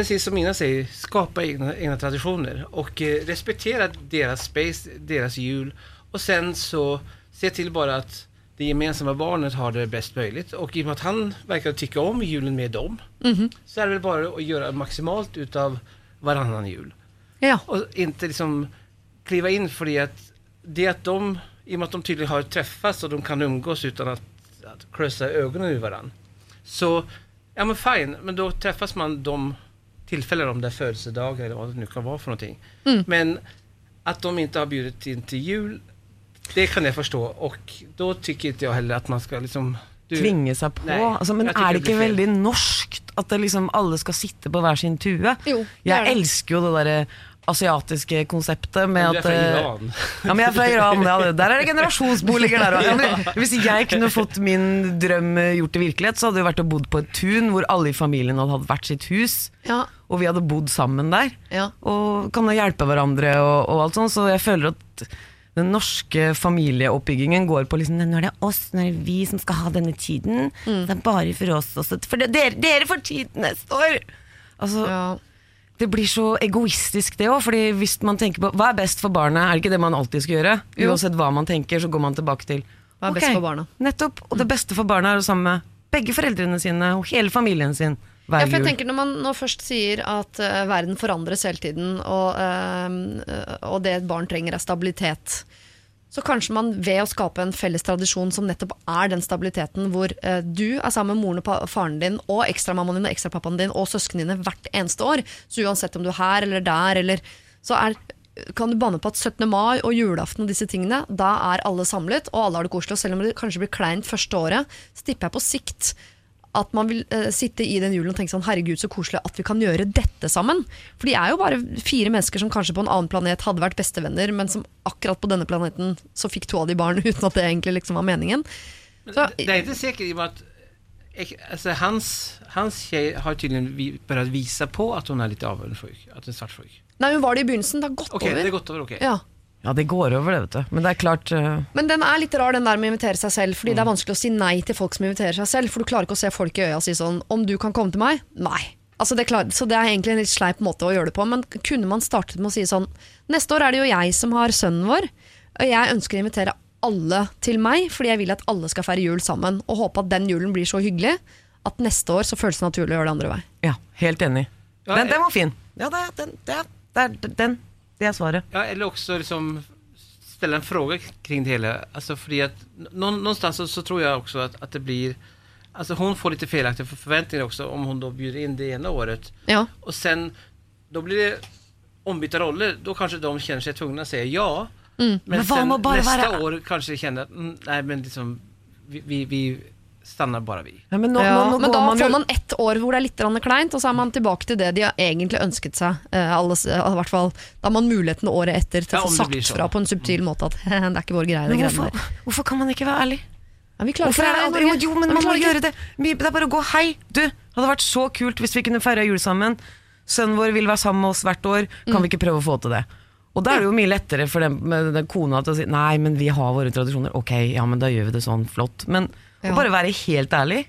precis som Mina säger, skapa egna, egna traditioner och eh, respektera deras space, deras jul och sen så se till bara att det gemensamma barnet har det bäst möjligt och i och med att han verkar tycka om julen med dem så är det väl bara att göra maximalt utav varannan jul. Ja. Och inte liksom kliva in för det att det att de, i och med att de tydligen har träffats och de kan umgås utan att, att klösa ögonen ur varandra. Så, ja men fine, men då träffas man de tillfällen, om det är födelsedagar eller vad det nu kan vara för någonting. Men att de inte har bjudit in till jul, det kan jeg forstå. Og da tycker ikke jag heller at man skal liksom du- Tvinge seg på. Nei, altså, men er det ikke det veldig norskt at det liksom alle skal sitte på hver sin tue? Jo, Jeg det. elsker jo det derre asiatiske konseptet med Men du er at fra eh, Iran. Ja, men jeg er fra Iran. Ja, der er det generasjonsboliger der òg. Ja, hvis jeg kunne fått min drøm eh, gjort til virkelighet, så hadde det vært å bodd på et tun hvor alle i familien hadde hatt hvert sitt hus, Ja. og vi hadde bodd sammen der. Ja. Og kan hjelpe hverandre og, og alt sånt. Så jeg føler at den norske familieoppbyggingen går på liksom Nå er det oss, nå er det vi som skal ha denne tiden. Mm. Det er bare for oss også. For det, dere, dere får tid neste år! Altså, ja. Det blir så egoistisk det òg, fordi hvis man tenker på hva er best for barnet, er det ikke det man alltid skal gjøre? Jo. Uansett hva man tenker, så går man tilbake til Hva er best for barna? Mm. Nettopp. Og det beste for barna er det samme med begge foreldrene sine og hele familien sin Ja, for jeg tenker Når man nå først sier at uh, verden forandres hele tiden, og, uh, og det et barn trenger er stabilitet, så kanskje man ved å skape en felles tradisjon som nettopp er den stabiliteten, hvor eh, du er sammen med moren og faren din og ekstramammaen din og ekstrapappaen din og søsknene dine hvert eneste år, så uansett om du er her eller der, eller så er kan du banne på at 17. mai og julaften og disse tingene, da er alle samlet, og alle har det koselig. Og selv om det kanskje blir kleint første året, så tipper jeg på sikt at man vil uh, sitte i den julen og tenke sånn herregud så koselig at vi kan gjøre dette sammen. For de er jo bare fire mennesker som kanskje på en annen planet hadde vært bestevenner, men som akkurat på denne planeten så fikk to av de barn uten at det egentlig liksom var meningen. Så, Det er ikke sikkert i og med at jeg, altså, hans, hans tjej har tydeligvis bare börjat visa på at hun er litt avundsjuk. At hun er svartsjuk. nei, hun var det i begynnelsen, det har gått Ok, det har er gått over, ok. Ja. Ja, det går over, det, vet du. Men det er klart uh... Men den er litt rar, den der med å invitere seg selv. Fordi det er vanskelig å si nei til folk som inviterer seg selv. For du klarer ikke å se folk i øya og si sånn Om du kan komme til meg? Nei. Altså det klar, så det er egentlig en litt sleip måte å gjøre det på. Men kunne man startet med å si sånn Neste år er det jo jeg som har sønnen vår, og jeg ønsker å invitere alle til meg, fordi jeg vil at alle skal feire jul sammen. Og håpe at den julen blir så hyggelig at neste år så føles det naturlig å gjøre det andre vei. Ja, helt enig. Den, den var fin. Ja, det, den, det, det er den. Det er svaret. Ja, eller också liksom ställa en fråga kring det hele. Alltså fordi at nå- någonstans så, så tror jeg også at, at det blir Alltså hon får litt felaktiga forventninger også också om hun då bjuder in det ene året Ja. Og sen da blir det ombytta roller. Da kanskje de kjenner seg tvungna å si ja. Men, Men vad sen nästa vara- år kanskje kjenner att mm, nej men liksom vi, vi, vi stannar bare vi. Ja, men nå, ja, nå, nå men da man jo får man ett år hvor det er litt kleint, og så er man tilbake til det de har egentlig ønsket seg. Eh, alle, fall, da har man muligheten året etter til å få sagt sånn. fra på en subtil måte at det er ikke vår greie. Men hvorfor, hvorfor kan man ikke være ærlig? Ja, vi klarer Hvorfor ikke det det jo, jo, men man må ikke. gjøre det. Det er bare å gå hei. Du, hadde vært så kult hvis vi kunne feira jul sammen. Sønnen vår vil være sammen med oss hvert år. Kan vi ikke prøve å få til det? Og da er det jo mye lettere for den, med den kona til å si nei, men vi har våre tradisjoner. Ok, ja, men da gjør vi det sånn. Flott. Men Å bare være helt ærlig.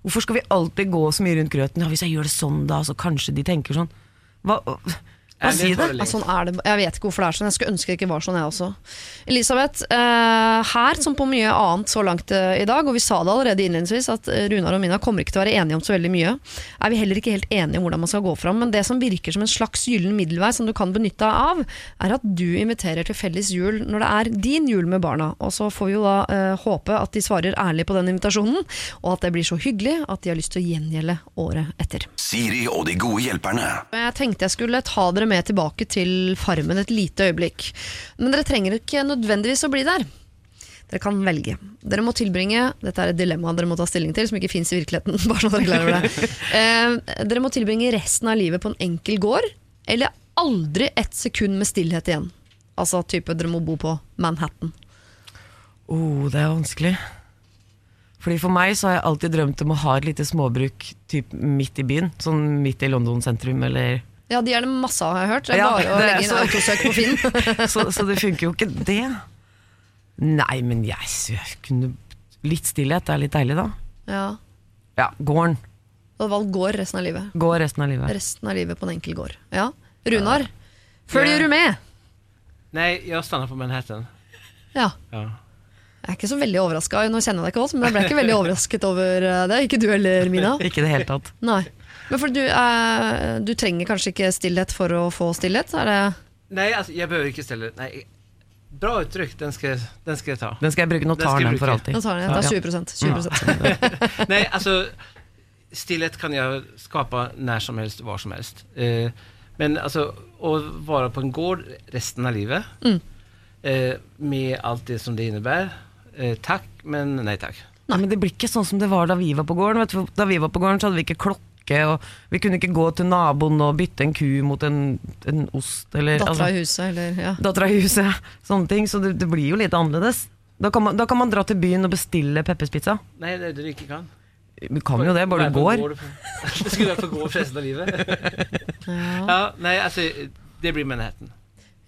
Hvorfor skal vi alltid gå så mye rundt grøten? Ja, hvis jeg gjør det sånn, da, så kanskje de tenker sånn. Hva, Ærlig si det? Ja, sånn er det. Jeg vet ikke hvorfor det er sånn. Jeg skulle ønske det ikke var sånn, jeg også. Elisabeth, eh, her som på mye annet så langt eh, i dag, og vi sa det allerede innledningsvis, at eh, Runar og Mina kommer ikke til å være enige om så veldig mye, er vi heller ikke helt enige om hvordan man skal gå fram. Men det som virker som en slags gyllen middelvei som du kan benytte deg av, er at du inviterer til felles jul når det er din jul med barna. Og så får vi jo da eh, håpe at de svarer ærlig på den invitasjonen, og at det blir så hyggelig at de har lyst til å gjengjelde året etter. Siri og de gode hjelperne. Jeg tenkte jeg skulle ta dere med tilbake til Farmen et lite øyeblikk. Men dere trenger ikke nødvendigvis å bli der. Dere kan velge. Dere må tilbringe Dette er et dilemma dere må ta stilling til, som ikke fins i virkeligheten. bare sånn at dere er klar det. Eh, dere må tilbringe resten av livet på en enkel gård, eller aldri ett sekund med stillhet igjen. Altså type dere må bo på Manhattan. Oh, det er vanskelig. Fordi For meg så har jeg alltid drømt om å ha et lite småbruk typ midt i byen. Sånn midt i London sentrum, eller Ja, de er det masse av, har jeg hørt. Det er Ja, bare å det legge inn så- autosøk på Finn. så, så det funker jo ikke, det. Nei, men jeg, jeg kunne Litt stillhet er litt deilig, da. Ja. Ja, gården. Du hadde valgt gård resten av livet. Gård resten av livet. Resten av livet på en enkel gård. Ja. Runar, følger du med? Nei, jeg stannar på Manhattan. Ja. Ja. Jeg er ikke så veldig overraska, nå kjenner jeg deg ikke godt, men jeg ble ikke veldig overrasket over eh, det. Ikke du heller, Mina? Ikke i det hele tatt. Nei. Men for du, eh, du trenger kanskje ikke stillhet for å få stillhet? Er det Nei, altså, jeg behøver ikke ställa Nei, bra uttrykk. den skal den skal jeg ta. Den skal jeg bruke. Nå Den tar skal den for bruke. alltid. Nå tar den, jeg tar 20 20 Nei, altså stillhet kan jeg skapa når som helst, hva som helst. Eh, men altså, å være på en gård resten av livet Mm. eh, med alt det som det innebærer Eh, Takk, men nei takk. Nei, men det blir ikke sånn som det var da vi var på gården. Vet du. Da vi var på gården, så hadde vi ikke klokke, og vi kunne ikke gå til naboen og bytte en ku mot en, en ost. Eller, Dattera altså, i huset, eller ja. dattera i huset. Sånne ting. Så det, det blir jo litt annerledes. Da kan, man, da kan man dra til byen og bestille pepperspizza. Nei, det er det du ikke kan. Du kan jo det, bare du går. går. du Det skulle være på gård resten av livet. Ja. ja, Nei, altså, det blir Manhattan.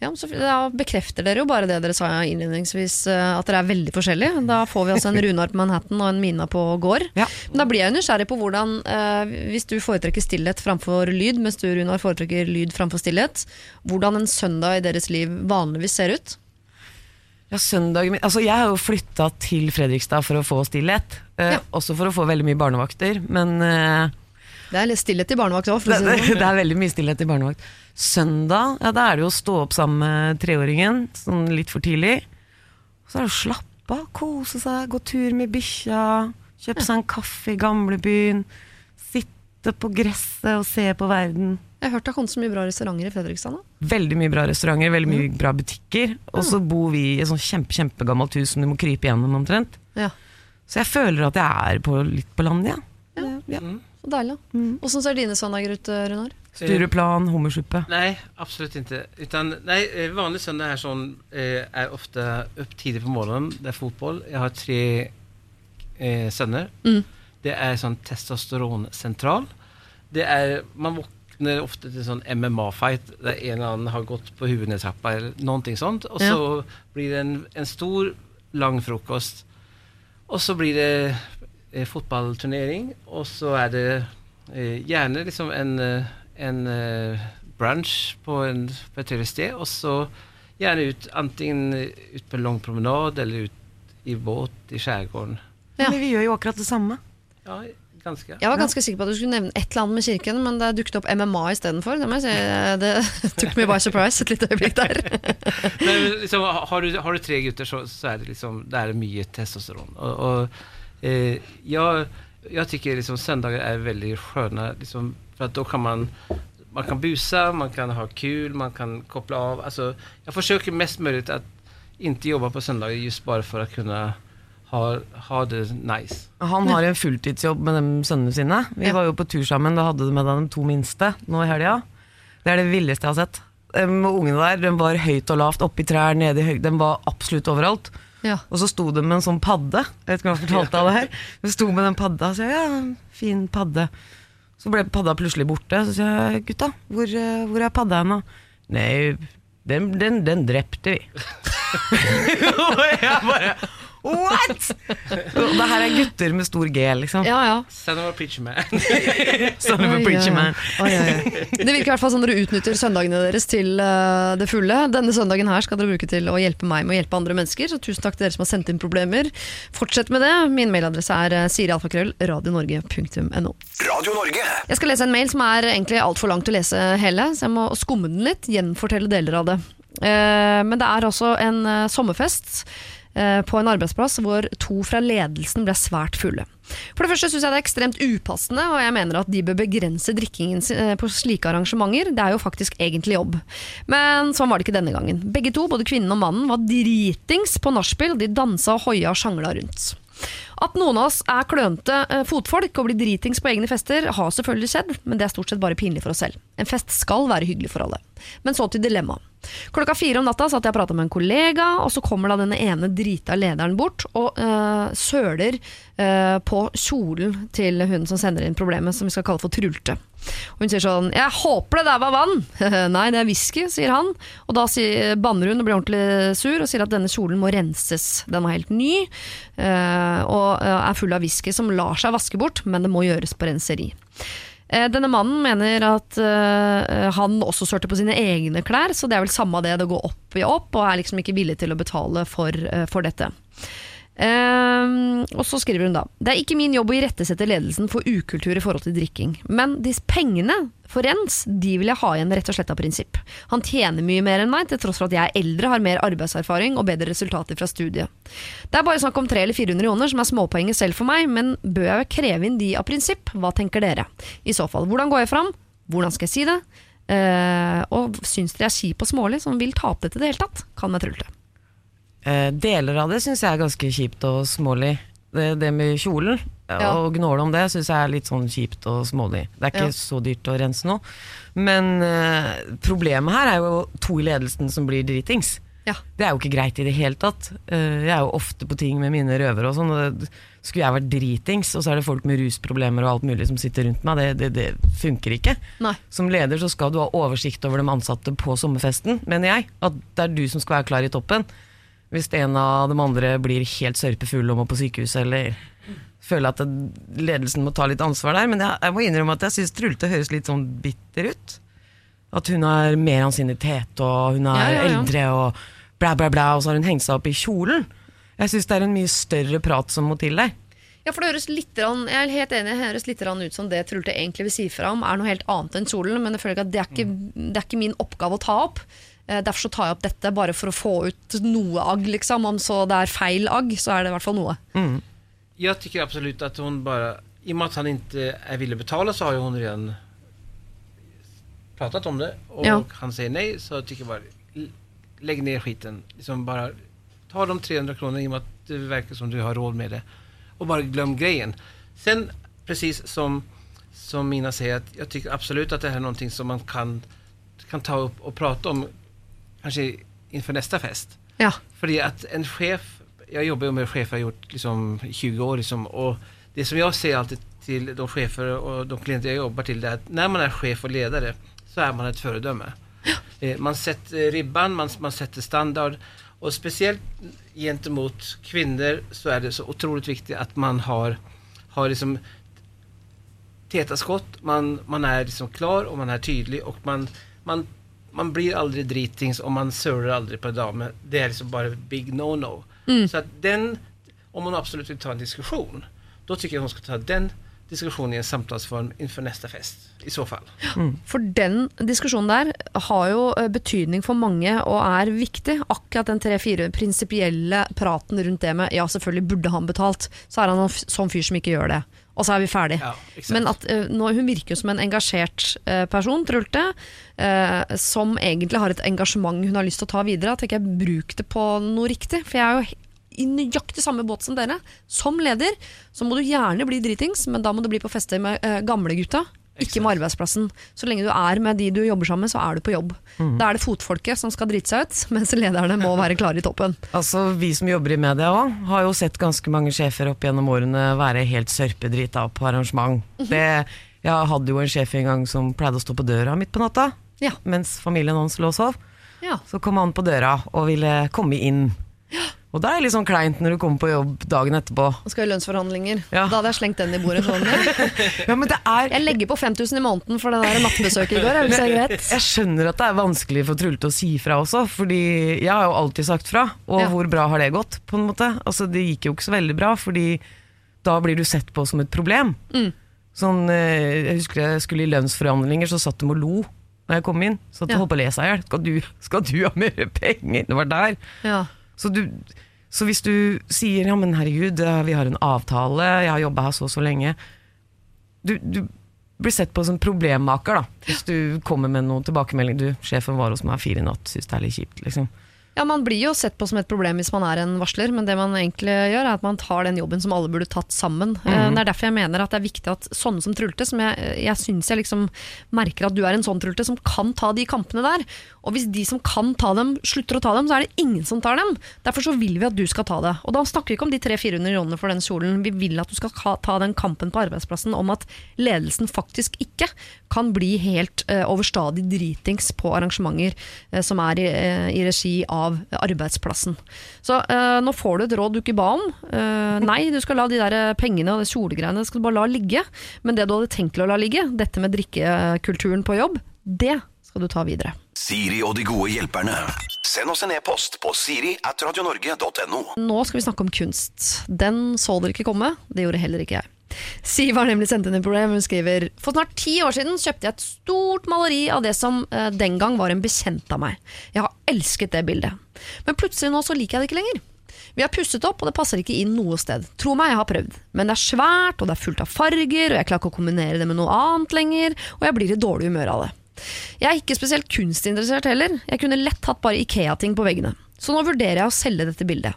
Ja, så, da bekrefter dere jo bare det dere sa innledningsvis, eh, at dere er veldig forskjellige. Da får vi altså en Runar på Manhattan og en Mina på gård. Ja. Men da blir jeg nysgjerrig på hvordan, eh, hvis du foretrekker stillhet framfor lyd, mens du Runar foretrekker lyd framfor stillhet, hvordan en søndag i deres liv vanligvis ser ut. Ja, søndagen min Altså, jeg har jo flytta til Fredrikstad for å få stillhet. Eh, Ja. Også for å få veldig mye barnevakter. Men eh, Det er litt stillhet i barnevakt òg, for å si det, det sånn. det er veldig mye stillhet i barnevakt. Søndag, ja, da er det jo å stå opp sammen med treåringen, sånn litt for tidlig. Så er det å slappe av, kose seg, gå tur med bikkja, kjøpe seg en kaffe i gamlebyen. Sitte på gresset og se på verden. Jeg har hørt det har kommet så mye bra restauranter i Fredrikstad nå. Veldig mye bra restauranter, veldig mye bra butikker. Og så bor vi i et sånt kjempe, kjempegammelt hus som du må krype gjennom omtrent. Ja, Så jeg føler at jeg er på, litt på landet, ja. ja. så Deilig. Åssen ser dine søndager ut, eh, Runar? Stureplan, hummersuppe. Nei, absolutt ikke. Utan, nei, eh, vanlig søndag er sånn er ofte opp upp tidigt på morgenen. Det er fotball. Jeg har tre eh, sønner. Mm. Det er sånn testosteronsentral. Det er man våkner ofte til sånn MMA-fight der en eller annen har gått på huvudnedtrappa eller noe sånt. Och Ja. så blir det en, en stor, lang frokost. Og så blir det eh, og och så er det eh, gärna liksom en, eh, en eh, brunch på, en, på et høyere sted og så gjerne ut antingen eh, ut på en lang promenad eller ut i båt i skjærgården. Ja. Men vi gjør jo akkurat det samme. Ja, ganske. Jeg var ganske sikker på at du skulle nevne et eller annet med kirken, men det dukket opp MMA istedenfor. Det, må jeg si. det tok meg by surprise et lite øyeblikk der. Men liksom, har, du, har du tre gutter så, så er det liksom, det er mye testosteron. Og, och, eh, jag, jag tycker liksom söndagar är väldigt sköna, liksom, för att då kan man man kan busa, man kan ha kul, man kan koppla av. Alltså, jag försöker mest möjligt att inte jobba på söndagar just bara för att kunna ha, ha det nice. Han har en fulltidsjobb med de sønnene sine. Vi Ja. var jo på tur sammen, da hadde du med deg de to minste nå i helga. Det er det villeste jeg har sett. Um, ungene der de var høyt og lavt, oppi trær, nede i høy... De var absolutt overalt. Ja. Og så sto det med en sånn padde. Jeg vet ikke om jeg fortalte deg det her. De sto med den padda og sa ja, fin padde. Så ble padda plutselig borte. Så sa jeg gutta, hvor, eh, hvor er padda hen da? Nei, Den, den, den drepte vi. og jeg bare What?! Det her er gutter med stor G, liksom. Ja, ja. Son of a preacher man. Son of a preacher man. Det virker i hvert fall som dere utnytter søndagene deres til uh, det fulle. Denne søndagen her skal dere bruke til å hjelpe meg med å hjelpe andre mennesker, så tusen takk til dere som har sendt inn problemer. Fortsett med det. Min mailadresse er uh, sirialfakrøll radionorge.no. Radio Norge. Jeg skal lese en mail som er egentlig altfor langt å lese hele, så jeg må skumme den litt, gjenfortelle deler av det. Eh, men det er også en eh, sommerfest eh, på en arbeidsplass hvor to fra ledelsen ble svært fulle. For det første syns jeg det er ekstremt upassende, og jeg mener at de bør begrense drikkingen eh, på slike arrangementer. Det er jo faktisk egentlig jobb. Men sånn var det ikke denne gangen. Begge to, både kvinnen og mannen, var dritings på nachspiel. De dansa og hoia og sjangla rundt. At noen av oss er klønete eh, fotfolk og blir dritings på egne fester, har selvfølgelig skjedd, men det er stort sett bare pinlig for oss selv. En fest skal være hyggelig for alle. Men så til dilemmaet. Klokka fire om natta satt jeg og prata med en kollega, og så kommer da denne ene drita lederen bort og øh, søler øh, på kjolen til hun som sender inn problemet, som vi skal kalle for Trulte. Og hun sier sånn 'Jeg håper det der var vann'. 'Nei, det er whisky', sier han. Og da banner hun og blir ordentlig sur og sier at denne kjolen må renses. Den er helt ny eh, og eh, er full av whisky som lar seg vaske bort, men det må gjøres på renseri. Eh, Denne mannen mener at uh, han også sølte på sine egne klær, så det er vel samme det, det går opp i opp, og er liksom ikke villig til å betale for, uh, for dette. Ehm, og så skriver hun da Det er ikke min jobb å irettesette ledelsen for ukultur i forhold til drikking, men disse pengene for rens, de vil jeg ha igjen rett og slett av prinsipp. Han tjener mye mer enn meg, til tross for at jeg er eldre, har mer arbeidserfaring og bedre resultater fra studiet. Det er bare snakk om 300 eller 400 joner, som er småpoenget selv for meg, men bør jeg kreve inn de av prinsipp? Hva tenker dere? I så fall, hvordan går jeg fram? Hvordan skal jeg si det? Uh, og syns dere jeg er kjip og smålig som vil ta opp dette i det hele tatt? Kan meg trulte. Eh, deler av det syns jeg er ganske kjipt og smålig. Det, det med kjolen Ja. og gnåle om det syns jeg er litt sånn kjipt og smålig. Det er ikke Ja. så dyrt å rense noe. Men eh, problemet her er jo to i ledelsen som blir dritings. Ja. Det er jo ikke greit i det hele tatt. Uh, jeg er jo ofte på ting med mine røvere og sånn. og Skulle jeg vært dritings, og så er det folk med rusproblemer og alt mulig som sitter rundt meg, det, det, det funker ikke. Nei. Som leder så skal du ha oversikt over de ansatte på sommerfesten, mener jeg. At det er du som skal være klar i toppen. Hvis en av de andre blir helt sørpefull og må på sykehuset, eller føler at ledelsen må ta litt ansvar der. Men jeg, jeg må innrømme at jeg syns Trulte høres litt sånn bitter ut. At hun har mer ansiennitet, og hun er Ja, ja, ja. eldre, og bla, bla, bla, og så har hun hengt seg opp i kjolen. Jeg syns det er en mye større prat som må til der. Ja, for det høres litt, rann, jeg er helt enig, det høres litt rann ut som det Trulte egentlig vil si fra om, er noe helt annet enn kjolen, men jeg føler ikke at det er ikke, det er ikke min oppgave å ta opp. Eh, Derfor så tar jeg opp dette, bare for å få ut noe agg, liksom. Om så det er feil agg, så er det i hvert fall noe. Jag tycker absolut att hon bara, i och med att han inte är villig att betala så har ju hon redan pratat om det och Ja. han säger nej så tycker jag bara lägg ner skiten. Liksom bara ta de 300 kronorna i och med att det verkar som du har råd med det och bara glöm grejen. Sen precis som, som Mina säger att jag tycker absolut att det här är någonting som man kan, kan ta upp och prata om kanske inför nästa fest. Ja. Fordi at en chef Jeg jobber jo med chefer, jeg har gjort liksom 20 år. Liksom, og det som jeg ser alltid til de chefer og de klienter jeg jobber til, det er at når man er sjef og leder, så er man et föredöme. Ja. Man setter ribban, man, man setter standard. Og spesielt gentemot kvinner så er det så utrolig viktig at man har, har liksom täta skott, man, man är liksom klar och man är tydlig och man, man, man blir aldri dritings og man søler aldri på en dame. Det er liksom bare big no-no. Så att den, om hun absolutt vil ta en diskusjon, da syns jeg hun skal ta den diskusjonen i en samtalsform innenfor neste fest. I så fall. For den diskusjonen der har jo eh, betydning for mange og er viktig. Akkurat den tre-fire prinsipielle praten rundt det med ja, selvfølgelig burde han betalt, så er han en sånn fyr som ikke gjør det. Og så er vi ferdig. Ja. Men at, uh, nå, hun virker jo som en engasjert uh, person, Trulte, uh, som egentlig har et engasjement hun har lyst til å ta videre. At ikke jeg bruk det på noe riktig. For jeg er jo i nøyaktig samme båt som dere. Som leder så må du gjerne bli dritings, men da må du bli på fester med uh, gamlegutta. Ikke med arbeidsplassen. Så lenge du er med de du jobber sammen med, så er du på jobb. Da er det fotfolket som skal drite seg ut, mens lederne må være klare i toppen. Altså, Vi som jobber i media òg, har jo sett ganske mange sjefer opp gjennom årene være helt sørpedrita på arrangement. Det, jeg hadde jo en sjef en gang som pleide å stå på døra midt på natta Ja. mens familien hans lå og sov. Ja. Så kom han på døra og ville komme inn. Og da er det litt sånn kleint når du kommer på jobb dagen etterpå. Og skal i lønnsforhandlinger. Ja. Da hadde jeg slengt den i bordet. Sånn. Ja, men det er Jeg legger på 5000 i måneden for det der nattbesøket i går. Hvis det er. Jeg skjønner at det er vanskelig for Trulte å si fra også, fordi jeg har jo alltid sagt fra. Og Ja. hvor bra har det gått, på en måte? Altså, det gikk jo ikke så veldig bra, fordi da blir du sett på som et problem. Mm. Sånn, eh, jeg husker jeg skulle i lønnsforhandlinger, så satt de og lo når jeg kom inn. Så at Ja. holdt på å le seg i hjel. Skal du ha mer penger? Det var der. Ja. Så, du, så hvis du sier ja, men herregud, eh, vi har en avtale, jeg har jobba her så og så lenge du, du blir sett på som problemmaker da hvis du kommer med noen tilbakemelding. Du, sjefen var hos meg fire i natt, syns det er litt kjipt. liksom. Ja, Man blir jo sett på som et problem hvis man er en varsler, men det man egentlig gjør, er at man tar den jobben som alle burde tatt sammen. Mm. Det er derfor jeg mener at det er viktig at sånne som Trulte, som jeg, jeg syns jeg liksom merker at du er en sånn Trulte, som kan ta de kampene der. Og hvis de som kan ta dem, slutter å ta dem, så er det ingen som tar dem. Derfor så vil vi at du skal ta det. Og da snakker vi ikke om de 300-400 kronene for den kjolen. Vi vil at du skal ta den kampen på arbeidsplassen om at ledelsen faktisk ikke kan bli helt eh, overstadig dritings på arrangementer eh, som er i, i regi av arbeidsplassen. Så eh, nå får du et råd du ikke ba om. Eh, nei, du skal la de der eh, pengene og de kjolegreiene skal du bare la ligge. Men det du hadde tenkt å la ligge, dette med drikkekulturen på jobb, det skal du ta videre. Siri og de gode hjelperne. Send oss en e-post på siri at radionorge.no. Nå skal vi snakke om kunst. Den så dere ikke komme, det gjorde heller ikke jeg. Siv har nemlig sendt inn et problem. Hun skriver For snart ti år siden kjøpte jeg et stort maleri av det som eh, den gang var en bekjent av meg. Jeg har elsket det bildet. Men plutselig nå så liker jeg det ikke lenger. Vi har pusset opp, og det passer ikke inn noe sted. Tro meg, jeg har prøvd. Men det er svært, og det er fullt av farger, og jeg klarer ikke å kombinere det med noe annet lenger, og jeg blir i dårlig humør av det. Jeg er ikke spesielt kunstinteressert heller. Jeg kunne lett hatt bare Ikea-ting på veggene. Så nå vurderer jeg å selge dette bildet.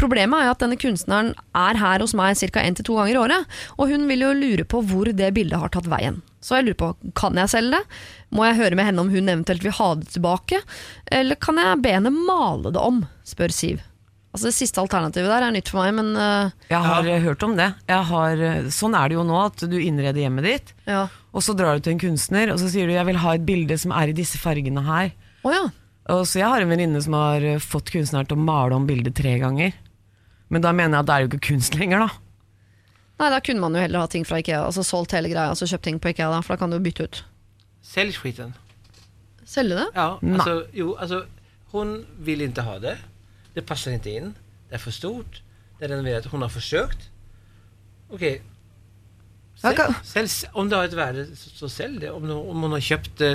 Problemet er jo at denne kunstneren er her hos meg ca. én til to ganger i året, og hun vil jo lure på hvor det bildet har tatt veien. Så jeg lurer på, kan jeg selge det? Må jeg høre med henne om hun eventuelt vil ha det tilbake? Eller kan jeg be henne male det om? spør Siv. Altså Det siste alternativet der er nytt for meg, men uh, Jeg har ja. hørt om det. Jeg har, eh, sånn er det jo nå, at du innreder hjemmet ditt, ja. og så drar du til en kunstner, og så sier du 'jeg vil ha et bilde som er i disse fargene her'. Oh, ja. Og så Jeg har en venninne som har eh, fått kunstneren til å male om bildet tre ganger. Men da mener jeg at det er jo ikke kunst lenger, da. Nei, da kunne man jo heller ha ting fra Ikea. Altså solgt hele greia, altså kjøpt ting på Ikea, da, for da kan du jo bytte ut. Selg skiten. Selge det? Ja, altså, jo, altså Hun vil ikke ha det. Det passer ikke inn. Det er for stort. Det er renoverat. Hun har forsøkt. Ok. Sälj, Selv, om det har et värde, så, så sälj det. Om, om hun har kjøpt det,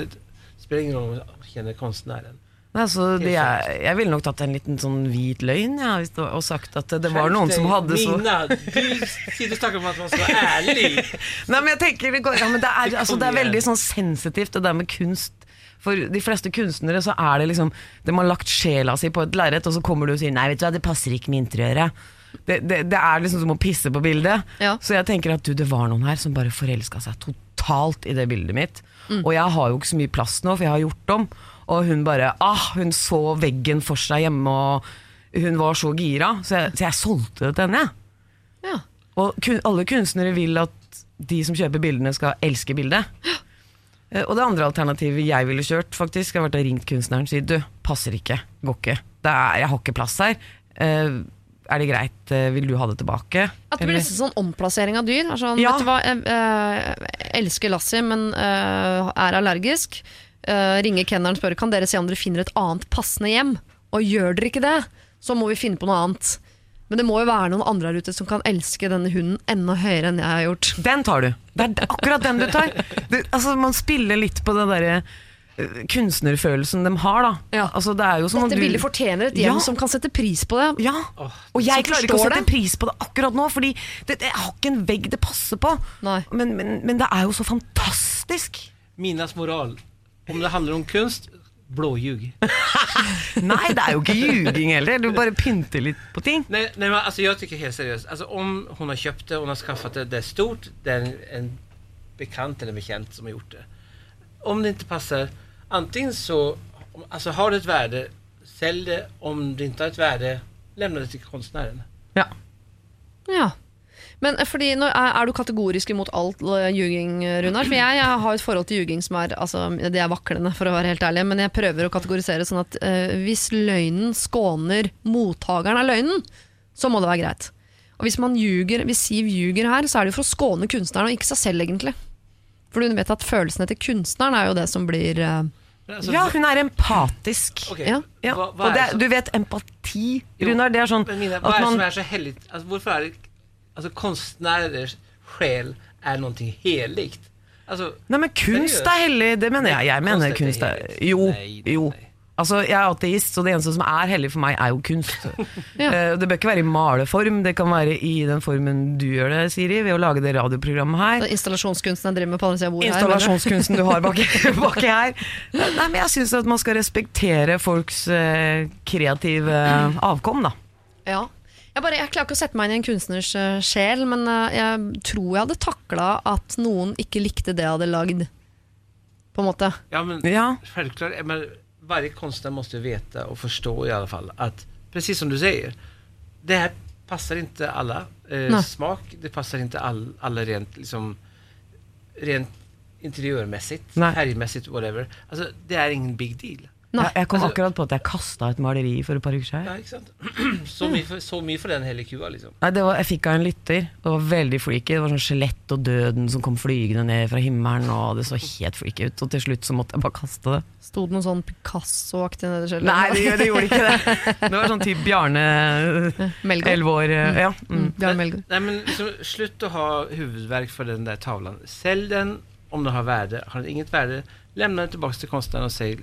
spiller ingen rolle om hun kjenner konstnären. Nei, så de, jeg, jeg ville nok tatt en liten sånn hvit løgn ja, og sagt at det var noen som hadde så Mina, du sitter och snackar om at man skal være ærlig. Nei, men jeg tenker det, går, ja, men det, er, altså, det er veldig sånn sensitivt, det der med kunst. For de fleste kunstnere så er det liksom De har lagt sjela si på et lerret, og så kommer du og sier 'nei, vet du hva, det passer ikke med interiøret'. Det, det, det er liksom som å pisse på bildet. Ja. Så jeg tenker at du, det var noen her som bare forelska seg totalt i det bildet mitt. Og jeg har jo ikke så mye plass nå, for jeg har gjort om. Og hun bare ah, Hun så veggen for seg hjemme, og hun var så gira. Så jeg, så jeg solgte det til henne. jeg. Ja. Og kun, alle kunstnere vil at de som kjøper bildene, skal elske bildet. Eh, Og det andre alternativet jeg ville kjørt, faktisk, har vært å ringt kunstneren og si du, passer ikke, går ikke. Det er, jeg har ikke plass her. Uh, er det greit, eh, vil du ha det tilbake? At det blir nesten sånn omplassering av dyr. altså, sånn, Ja. Vet du hva, jeg eh, elsker Lassie, men er allergisk. Uh, ringer kenneren og spør kan dere se om dere finner et annet passende hjem. Og gjør dere ikke det, så må vi finne på noe annet. Men det må jo være noen andre her ute som kan elske denne hunden enda høyere enn jeg har gjort. Den tar du. Det er akkurat den du tar. Det, altså, man spiller litt på den derre eh, kunstnerfølelsen de har, da. Ja. Altså, det er jo som Dette Dette du- bildet fortjener et hjem Ja. som kan sette pris på det. Ja, og jeg som klarer ikke å sette det. pris på det akkurat nå, fordi det, det, jeg har ikke en vegg det passer på. Men, men, men det er jo så fantastisk. Minas moral. Om det handler om kunst, blåljug. Nei, det er jo ikke ljuging heller. Du bare pynter litt på ting. Nej, nej men alltså jag tycker helt seriøst. Altså, om hun har kjøpt det, hon har skaffat det, det er stort, det er en, en bekant eller bekjent som har gjort det. Om det ikke passer, antingen så, Altså alltså har det et värde, selg det. Om det ikke har et värde, lämna det til konstnären. Ja. Ja. Men eh, fordi, nå er, er du kategorisk imot alt eh, ljuging, Runar? For jeg, jeg har et forhold til ljuging som er altså, Det er vaklende, for å være helt ærlig, men jeg prøver å kategorisere sånn at uh, hvis løgnen skåner mottakeren av løgnen, så må det være greit. Og hvis, man ljuger, hvis Siv ljuger her, så er det jo for å skåne kunstneren, og ikke seg selv, egentlig. For du vet at følelsene til kunstneren er jo det som blir uh, Ja, hun er empatisk. Okay. ja. Ja. hva, hva Og det, er du vet, empati, Runar, det er sånn hva at er det man som er så hellig, Altså, hvorfor er det Altså, konstnärers sjel er noe heligt? Altså, Nei, men kunst er hellig, det mener jeg. Jeg mener Kunst er kunst er. Jo, Nei, jo. Altså, jeg er ateist, så det eneste som er hellig for meg, er jo kunst. Ja. Eh, Det bør ikke være i maleform, det kan være i den formen du gjør det, Siri, ved å lage det radioprogrammet her. installasjonskunsten jeg driver med på andre siden av bordet her. Installasjonskunsten du har baki, baki her. Nei, men jeg syns at man skal respektere folks eh, kreative avkom, da. Ja. Jeg, bare, jeg klarer ikke å sette meg inn i en kunstners eh, sjel, men eh, jeg tror jeg hadde takla at noen ikke likte det jeg hadde lagd. På en måte. ja, men Ja. självklart, men varje konstnär måste veta och förstå i alla fall att, precis som du sier, det här passar inte alla eh, smak, det passar inte all, alla rent, liksom, rent interiørmessig Herjemessig, färgmässigt, whatever. Alltså, det är ingen big deal. Nei. Jeg, jeg kom Altså- akkurat på at jeg kasta et maleri for et par uker siden. Ja, ikke sant? Så mye for, så mye for den hele kua, liksom. Nei, det var, Jeg fikk av en lytter. Det var veldig freaky. Det var sånn skjelett og døden som kom flygende ned fra himmelen. Og det så helt freaky ut. Og til slutt så måtte jeg bare kaste det. Sto det noe sånn Picasso-aktig nedi skjellet? Nei, det, det gjorde ikke det. Det var sånn type Bjarne Melgaard. elleve år. eh, Ja. Mm, Mm. Bjarne Melgaard. Nej, men liksom, slutt å ha huvudverk for den der tavlan. Selg den om den har verde. Har den inget verde, lämna den tilbake til konstnären og säg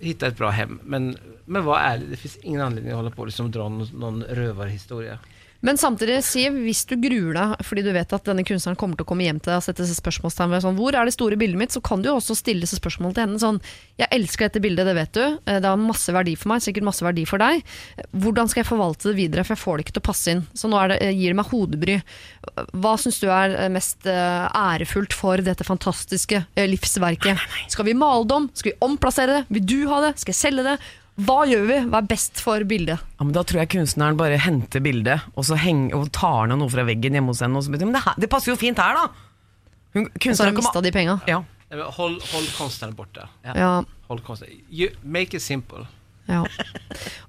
hitta ett bra hem. Men, men var ärlig, det finns ingen anledning att hålla på och liksom dra någon, någon rövarhistoria. Men samtidig, Siv, hvis du gruer deg fordi du vet at denne kunstneren kommer til å komme hjem til deg og sette seg spørsmålstegn ved sånn, hvor er det store bildet mitt, så kan du jo også stille seg spørsmål til henne sånn Jeg elsker dette bildet, det vet du. Eh, Det har masse verdi for meg, sikkert masse verdi for deg. Hvordan skal jeg forvalte det videre, for jeg får det ikke til å passe inn. Så nå er det, eh, gir det meg hodebry. Hva syns du er eh, mest ærefullt for dette fantastiske livsverket? Skal vi male det om? Skal vi omplassere det? Vil du ha det? Skal jeg selge det? Hva gjør vi? Hva er best for bildet? Ja, men Da tror jeg kunstneren bare henter bildet og så henger, og tar ned noe fra veggen hjemme hos henne. Og så betyr, men det, her, det passer jo fint her, da! Hun, Og så har hun mista de penga. ja. Hold, hold kunstneren borte. Ja. Hold kunstneren. You, make it simple. Ja.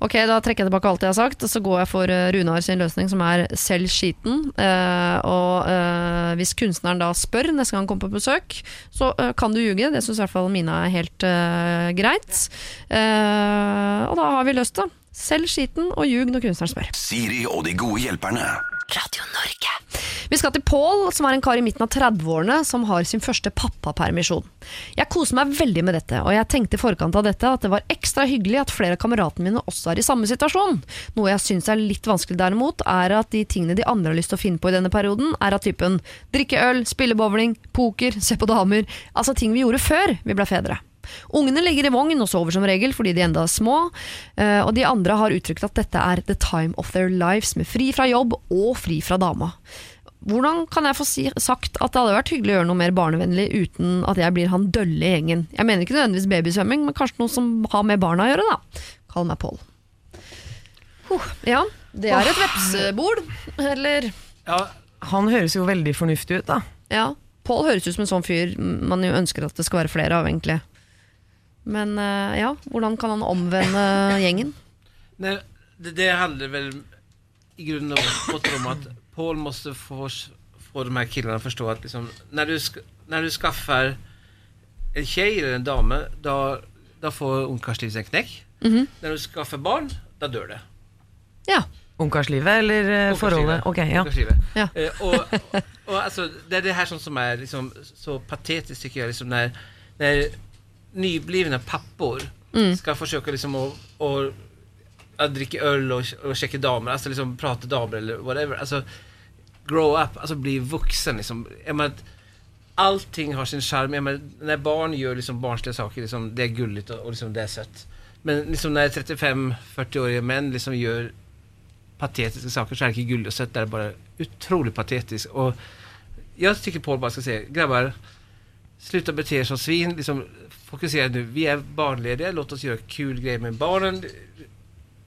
Ok, da trekker jeg tilbake alt jeg har sagt, og så går jeg for eh, Runar sin løsning, som er selv skiten. Eh, og eh, hvis kunstneren da spør neste gang han kommer på besøk, så kan du ljuge. Det syns i hvert fall Mina er helt greit. Og da har vi løst det. Selv skiten og ljug når kunstneren spør. Siri og de gode hjelperne. Radio Norge. Vi skal til Pål, som er en kar i midten av 30-årene som har sin første pappapermisjon. Jeg koser meg veldig med dette, og jeg tenkte i forkant av dette at det var ekstra hyggelig at flere av kameratene mine også er i samme situasjon. Noe jeg syns er litt vanskelig derimot, er at de tingene de andre har lyst til å finne på i denne perioden, er av typen drikke øl, spille bowling, poker, se på damer, altså ting vi gjorde før vi ble fedre. Ungene ligger i vogn og sover som regel fordi de enda er små, eh, og de andre har uttrykt at dette er the time of their lives med fri fra jobb og fri fra dama. Hvordan kan jeg få si, sagt at det hadde vært hyggelig å gjøre noe mer barnevennlig uten at jeg blir han dølle i gjengen? Jeg mener ikke nødvendigvis babysvømming, men kanskje noe som har med barna å gjøre, da. Kall meg Pål. Huh, ja, det er et vepsebol, eller Ja, Han høres jo veldig fornuftig ut, da. Ja. Pål høres ut som en sånn fyr man jo ønsker at det skal være flere av, egentlig. Men eh, ja, hvordan kan han omvende gjengen? Nei, det, det handler vel i grunnen om at Paul måste få, få de här killarna att förstå att liksom, när, du när du skaffar en tjej eller en dame, da, da får ungkarslivet en knekk. Mm -hmm. Når du skaffer barn, da dør det. Ja. Ungkarslivet eller eh, forholdet? Ok, ja. ja. Uh, og, og, og, altså, det er det her som, som är liksom så patetisk, syns jeg, liksom når, när nyblivna pappor Mm. ska försöka liksom å, å, att dricka öl och, och checka damer, alltså liksom prata damer eller whatever. Alltså, grow up, alltså bli vuxen liksom. Jag menar, allting har sin charm. Jag menar, när barn gör liksom barnsliga saker, liksom, det är gulligt och, och liksom, det är sött. Men liksom när 35-40-åriga män liksom gör patetiska saker så är det inte gulligt och sött, det är bara otroligt patetiskt. Och jag tycker Paul bara ska säga, grabbar, sluta bete er som svin, liksom, fokusera nu, vi är barnlediga, låt oss göra kul grejer med barnen.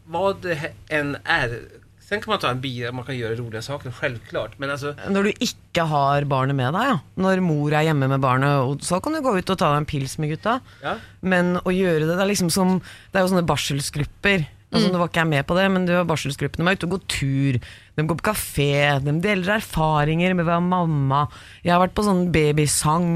Vad det än är, Sen kan man ta en bil, man kan göra roliga saker, självklart. Men alltså, Når du ikke har barnet med deg, ja. Når mor er hjemme med barnet, så kan du gå ut og ta deg en pils med gutta. ja. Men å gjøre det, det er liksom som Det er jo sånne barselsgrupper. Altså, Nå var ikke jeg med på det, men det var barselsgruppene. De er ute og går tur, de går på kafé, de deler erfaringer med å være mamma. Jeg har vært på sånn babysang,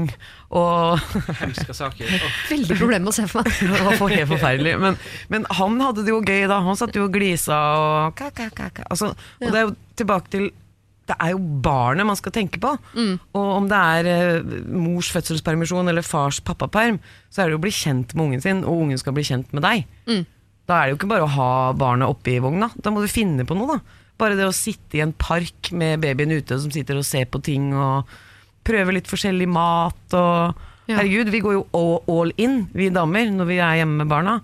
og hemska saker. Veldig problem å se for meg. Det var helt forferdelig. Men, men han hadde det jo gøy da. Han satt jo og glisa og ka, ka, ka, ka. Altså, Og det er jo tilbake til det er jo barnet man skal tenke på. Og om det er eh, mors fødselspermisjon eller fars pappaperm, så er det jo å bli kjent med ungen sin, og ungen skal bli kjent med deg. Da er det jo ikke bare å ha barnet oppi vogna. Da må du finne på noe, da. Bare det å sitte i en park med babyen ute som sitter og ser på ting og prøver litt forskjellig mat og Ja. Herregud, vi går jo all, all in, vi damer, når vi er hjemme med barna.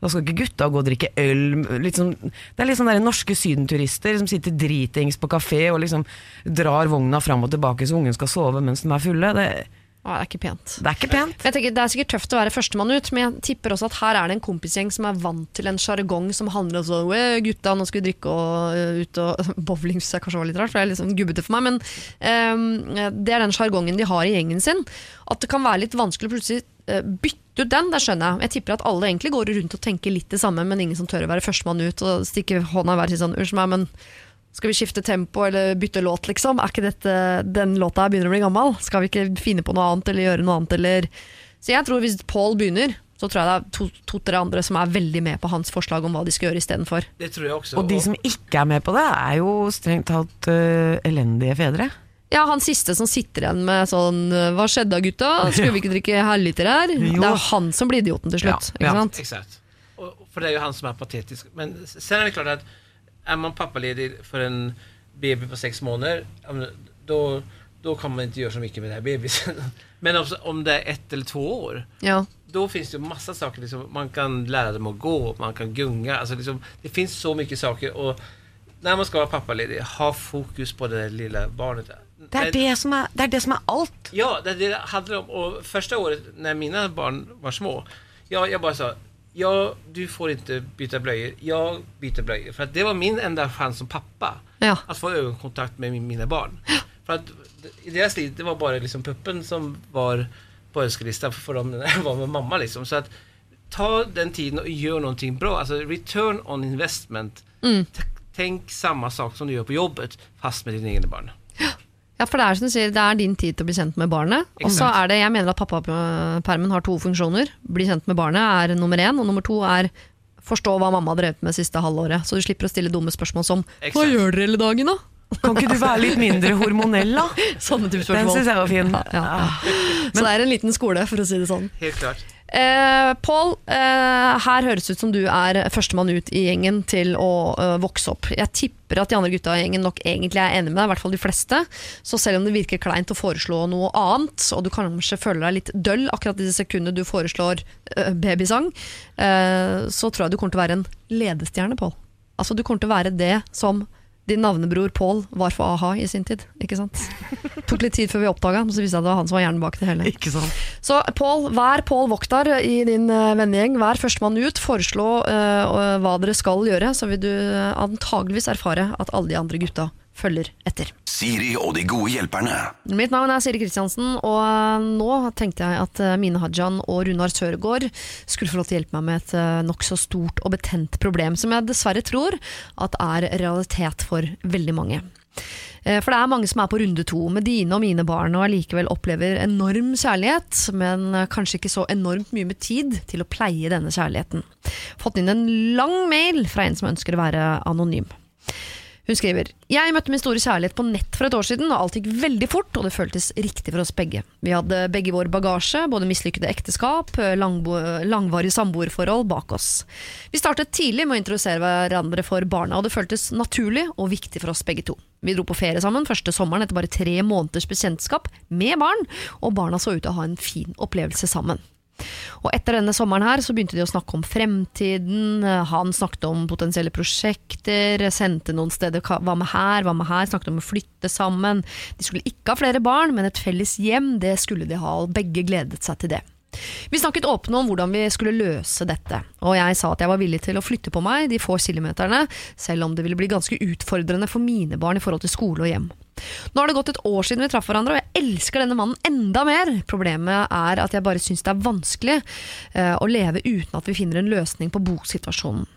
Da skal ikke gutta gå og drikke øl. Sånn, det er litt sånn der norske sydenturister som sitter dritings på kafé og liksom drar vogna fram og tilbake så ungen skal sove mens de er fulle. Det, Å, det er ikke pent. det er ikke pent. Jeg tenker Det er sikkert tøft å være førstemann ut, men jeg tipper også at her er det en kompisgjeng som er vant til en sjargong som handler om sånn «Åh, Gutta, nå skal vi drikke og ut og Bowling synes jeg kanskje var litt rart, for det er litt sånn gubbete for meg, men um, det er den sjargongen de har i gjengen sin. At det kan være litt vanskelig å plutselig øh, bytte ut den, det skjønner jeg. Jeg tipper at alle egentlig går rundt og tenker litt det samme, men ingen som tør å være førstemann ut og stikke hånda i været og si sånn Unnskyld meg, men skal vi skifte tempo eller bytte låt, liksom? Er ikke dette, den låta her begynner å bli gammel? Skal vi ikke finne på noe annet eller gjøre noe annet, eller Så jeg tror hvis Paul begynner, så tror jeg det er to- to-tre andre som er veldig med på hans forslag om hva de skal gjøre istedenfor. det tror. Og de som ikke er med på det, er jo strengt talt uh, elendige fedre. Ja, han siste som sitter igjen med sånn Hva skjedde da, gutta? Skulle vi ikke drikke halvliter her? Det er han som blir idioten til slutt. Ja, ja. Ikke sant? Exakt. Och, för det er jo han som er patetisk. Men sen er det klart att är man pappaledig för en baby på sex månader, Da då, då kommer man inte göra så mycket med den här bebisen. Men om, om det är ett eller två år, Ja. då finns det ju massa saker. Liksom, man kan lära dem att gå, man kan gunga. Alltså, liksom, det finns så mycket saker. Och när man ska vara pappaledig, ha fokus på det där lilla barnet. Det er det som er, det er, det som er alt. Ja, det, det handlar om. Och första året när mina barn var små, jag, jag bara sa Ja, du får inte byta blöjor. Jag byter blöjor. För att det var min enda chans som pappa. Ja. Att få ögonkontakt med min, mina barn. För att i deras liv, det var bara liksom puppen som var på önskelistan för dem när jag var med mamma liksom. Så att ta den tiden och gör någonting bra. Alltså return on investment. Mm. Tänk samma sak som du gör på jobbet, fast med dina egna barn. Ja, for det er som du sier, det er din tid til å bli kjent med barnet. Og så er det, jeg mener at pappapermen har to funksjoner. Bli kjent med barnet er nummer én, og nummer to er forstå hva mamma har drevet med siste halvåret. Så du slipper å stille dumme spørsmål som Hva gjør dere hele dagen, da? Kan ikke du være litt mindre hormonell, da? Sånne type spørsmål. Den syns jeg var fin. Ja, ja. Så det er en liten skole, for å si det sånn. Helt klart. Eh, Pål, eh, her høres ut som du er førstemann ut i gjengen til å eh, vokse opp. Jeg tipper at de andre gutta i gjengen nok egentlig er enig med deg, i hvert fall de fleste. Så selv om det virker kleint å foreslå noe annet, og du kanskje føler deg litt døll akkurat i det sekundet du foreslår eh, babysang, så tror jeg du kommer til å være en ledestjerne, Pål. Altså, du kommer til å være det som din navnebror Pål var for a-ha i sin tid. Ikke sant? Tok litt tid før vi oppdaga, men så visste jeg det var han som var hjernen bak det hele. Ikke sant? Så Pål, vær Pål Voktar i din eh, vennegjeng. Vær førstemann ut. Foreslå uh, hva dere skal gjøre, så vil du eh, antageligvis erfare at alle de andre gutta følger etter. Siri og de gode hjelperne. Mitt navn er Siri Kristiansen, og nå tenkte jeg at eh, Mine Hajan og Runar Sørgaard skulle få lov til å hjelpe meg med et eh, nokså stort og betent problem, som jeg dessverre tror at er realitet for veldig mange. Eh, For det er mange som er på runde to med dine og mine barn og allikevel opplever enorm kjærlighet, men kanskje ikke så enormt mye med tid til å pleie denne kjærligheten. Fått inn en lang mail fra en som ønsker å være anonym. Hun skriver Jeg møtte min store kjærlighet på nett for et år siden, og alt gikk veldig fort, og det føltes riktig for oss begge. Vi hadde begge vår bagasje, både mislykkede ekteskap, langvarige samboerforhold bak oss. Vi startet tidlig med å introdusere hverandre for barna, og det føltes naturlig og viktig for oss begge to. Vi dro på ferie sammen første sommeren etter bare tre måneders bekjentskap med barn, og barna så ut til å ha en fin opplevelse sammen. Og etter denne sommeren her så begynte de å snakke om fremtiden. Han snakket om potensielle prosjekter, sendte noen steder hva med her, hva med her, snakket om å flytte sammen. De skulle ikke ha flere barn, men et felles hjem, det skulle de ha, og begge gledet seg til det. Vi snakket åpne om hvordan vi skulle løse dette, og jeg sa at jeg var villig til å flytte på meg de få kilometerne, selv om det ville bli ganske utfordrende for mine barn i forhold til skole og hjem. Nå har det gått et år siden vi traff hverandre, og jeg elsker denne mannen enda mer. Problemet er at jeg bare syns det er vanskelig eh, å leve uten at vi finner en løsning på bosituasjonen.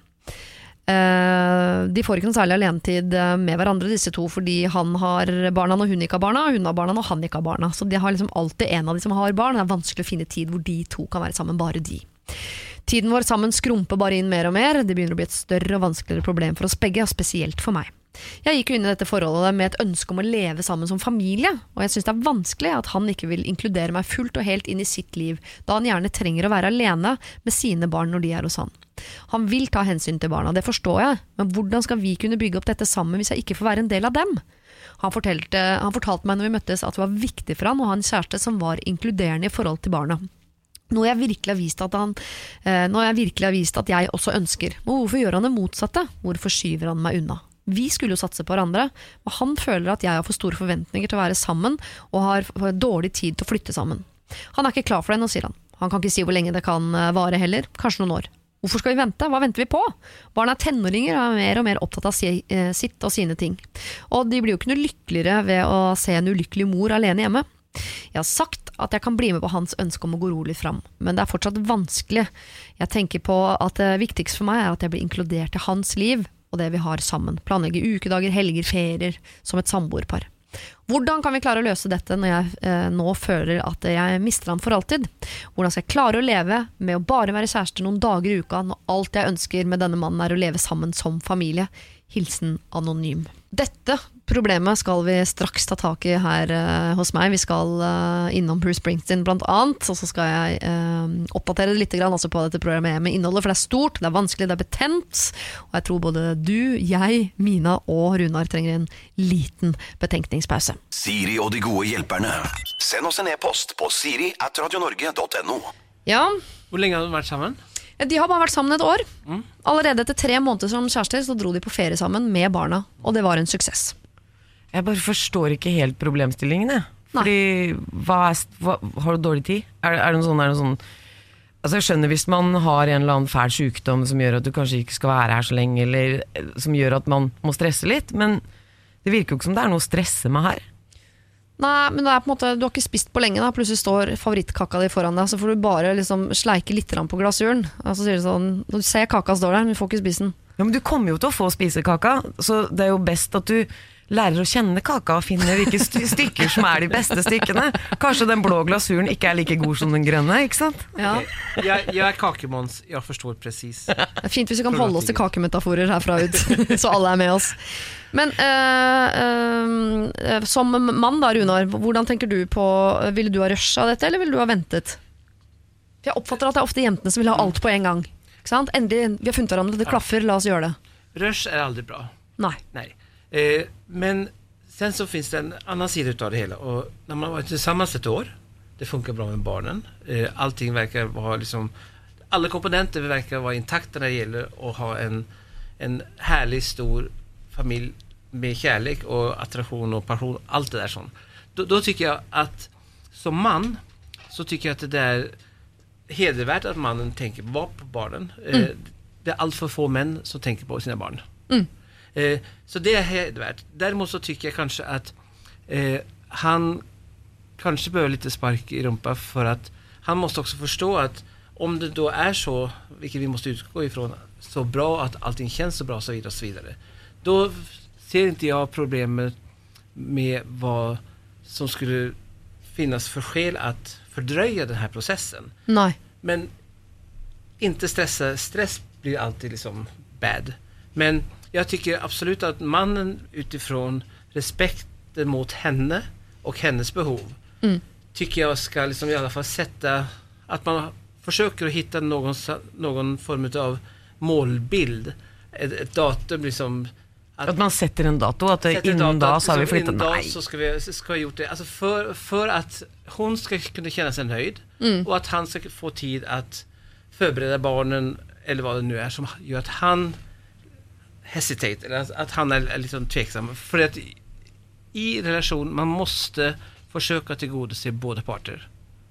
Eh, de får ikke noe særlig alenetid eh, med hverandre, disse to, fordi han har barna når hun ikke har barna, hun har barna når han ikke har barna. Så de har liksom alltid en av de som har barn. Det er vanskelig å finne tid hvor de to kan være sammen, bare de. Tiden vår sammen skrumper bare inn mer og mer. Det begynner å bli et større og vanskeligere problem for oss begge, og spesielt for meg. Jeg gikk jo inn i dette forholdet med et ønske om å leve sammen som familie, og jeg syns det er vanskelig at han ikke vil inkludere meg fullt og helt inn i sitt liv, da han gjerne trenger å være alene med sine barn når de er hos han. Han vil ta hensyn til barna, det forstår jeg, men hvordan skal vi kunne bygge opp dette sammen hvis jeg ikke får være en del av dem? Han, fortalte, han fortalte meg når vi møttes at det var viktig for han å ha en kjæreste som var inkluderende i forhold til barna. Noe jeg virkelig har vist at han eh, Noe jeg virkelig har vist at jeg også ønsker. Men hvorfor gjør han det motsatte? Hvorfor skyver han meg unna? Vi skulle jo satse på hverandre, men han føler at jeg har for store forventninger til å være sammen, og har dårlig tid til å flytte sammen. Han er ikke klar for det nå, sier han. Han kan ikke si hvor lenge det kan eh, vare heller, kanskje noen år. Hvorfor skal vi vente? Hva venter vi på? Barn er tenåringer og er mer og mer opptatt av si, eh, sitt og sine ting. Og de blir jo ikke noe lykkeligere ved å se en ulykkelig mor alene hjemme. Jeg har sagt at jeg kan bli med på hans ønske om å gå rolig fram, men det er fortsatt vanskelig. Jeg tenker på at det viktigste for meg er at jeg blir inkludert i hans liv og det vi har sammen. Planlegge ukedager, helger, ferier, som et samboerpar. Hvordan kan vi klare å løse dette når jeg eh, nå føler at jeg mister han for alltid? Hvordan skal jeg klare å leve med å bare være kjæreste noen dager i uka, når alt jeg ønsker med denne mannen er å leve sammen som familie? Hilsen anonym. Dette problemet skal vi straks ta tak i her uh, hos meg. Vi skal uh, innom Bruce Springsteen blant annet, og så skal jeg uh, oppdatere litt grann altså på dette programmet med innholdet, for det er stort, det er vanskelig, det er betent. Og jeg tror både du, jeg, Mina og Runar trenger en liten betenkningspause. Siri og de gode hjelperne. Send oss en e-post på siri at radionorge.no. Ja, Hvor lenge har du vært sammen? de har bare vært sammen et år. Allerede etter tre måneder som kjærester så dro de på ferie sammen med barna, og det var en suksess. Jeg bare forstår ikke helt problemstillingen, jeg. Fordi, hva er, hva, har du dårlig tid? Er, er det noe sånn, er det noe sånn Altså Jeg skjønner hvis man har en eller annen fæl sykdom som gjør at du kanskje ikke skal være her så lenge, eller eh, som gjør at man må stresse litt, men det virker jo ikke som det er noe å stresse med her. Nei, men det er på en måte, du har ikke spist på lenge, da. plutselig står favorittkaka di foran deg, så får du bare liksom sleike litt på glasuren. Og så sier du sånn, Du ser kaka står der, men du får ikke spise den. Ja, Men du kommer jo til å få spise kaka, så det er jo best at du lærer å kjenne kaka og finner hvilke st stykker som er de beste stykkene. Kanskje den blå glasuren ikke er like god som den grønne, ikke sant? Ja. Jeg, jeg er kakemons, jeg forstår presis. Det er fint hvis vi kan holde oss til kakemetaforer herfra ut, så alle er med oss. Men øh, øh, som mann da, Runar, hvordan tenker du på Ville du ha rusha dette, eller ville du ha ventet? For Jeg oppfatter at det er ofte jentene som vil ha alt på en gang. Ikke sant? Endelig, vi har funnet hverandre, det klaffer, la oss gjøre det. Rush er aldri bra. Nei. Nei. Eh, men sen så finns det en annan sida utav det hela. Och när man har varit tillsammans ett år, det funkar bra med barnen. Eh, allting verkar vara liksom, alla komponenter verkar vara intakta när det gäller att ha en, en härlig stor familj med kärlek och attraktion och passion, allt det där sånt. Då, då tycker jag att som man så tycker jag att det är hedervärt att mannen tänker på barnen. Mm. det är allt för få män som tänker på sina barn. Eh, så det er hedervärt. Däremot så tycker jag kanske att eh, han kanske behöver lite spark i rumpa för att han måste också förstå att om det då är så, vilket vi måste utgå ifrån, så bra att allting känns så bra så vidare och så vidare. Då ser inte jag problemet med vad som skulle finnas för skäl att fördröja den här processen. Men inte stressa. Stress blir alltid liksom bad. Men jag tycker absolut att mannen utifrån respekten mot henne och hennes behov tycker jag ska liksom i alla fall sätta att man försöker hitta någon, någon form av målbild. Ett, ett datum liksom. At man setter en dato, at innen da så har vi flyttet Nei. så skal vi, skal vi gjort det. Altså for, for, at hun skal kunne kjenne seg nøyd, mm. og at han skal få tid å forberede barnen eller hva det nå er, som gjør at han hesitate, eller att, att han er litt sånn tveksam. For att i, relasjon man man måste å tilgodese både parter.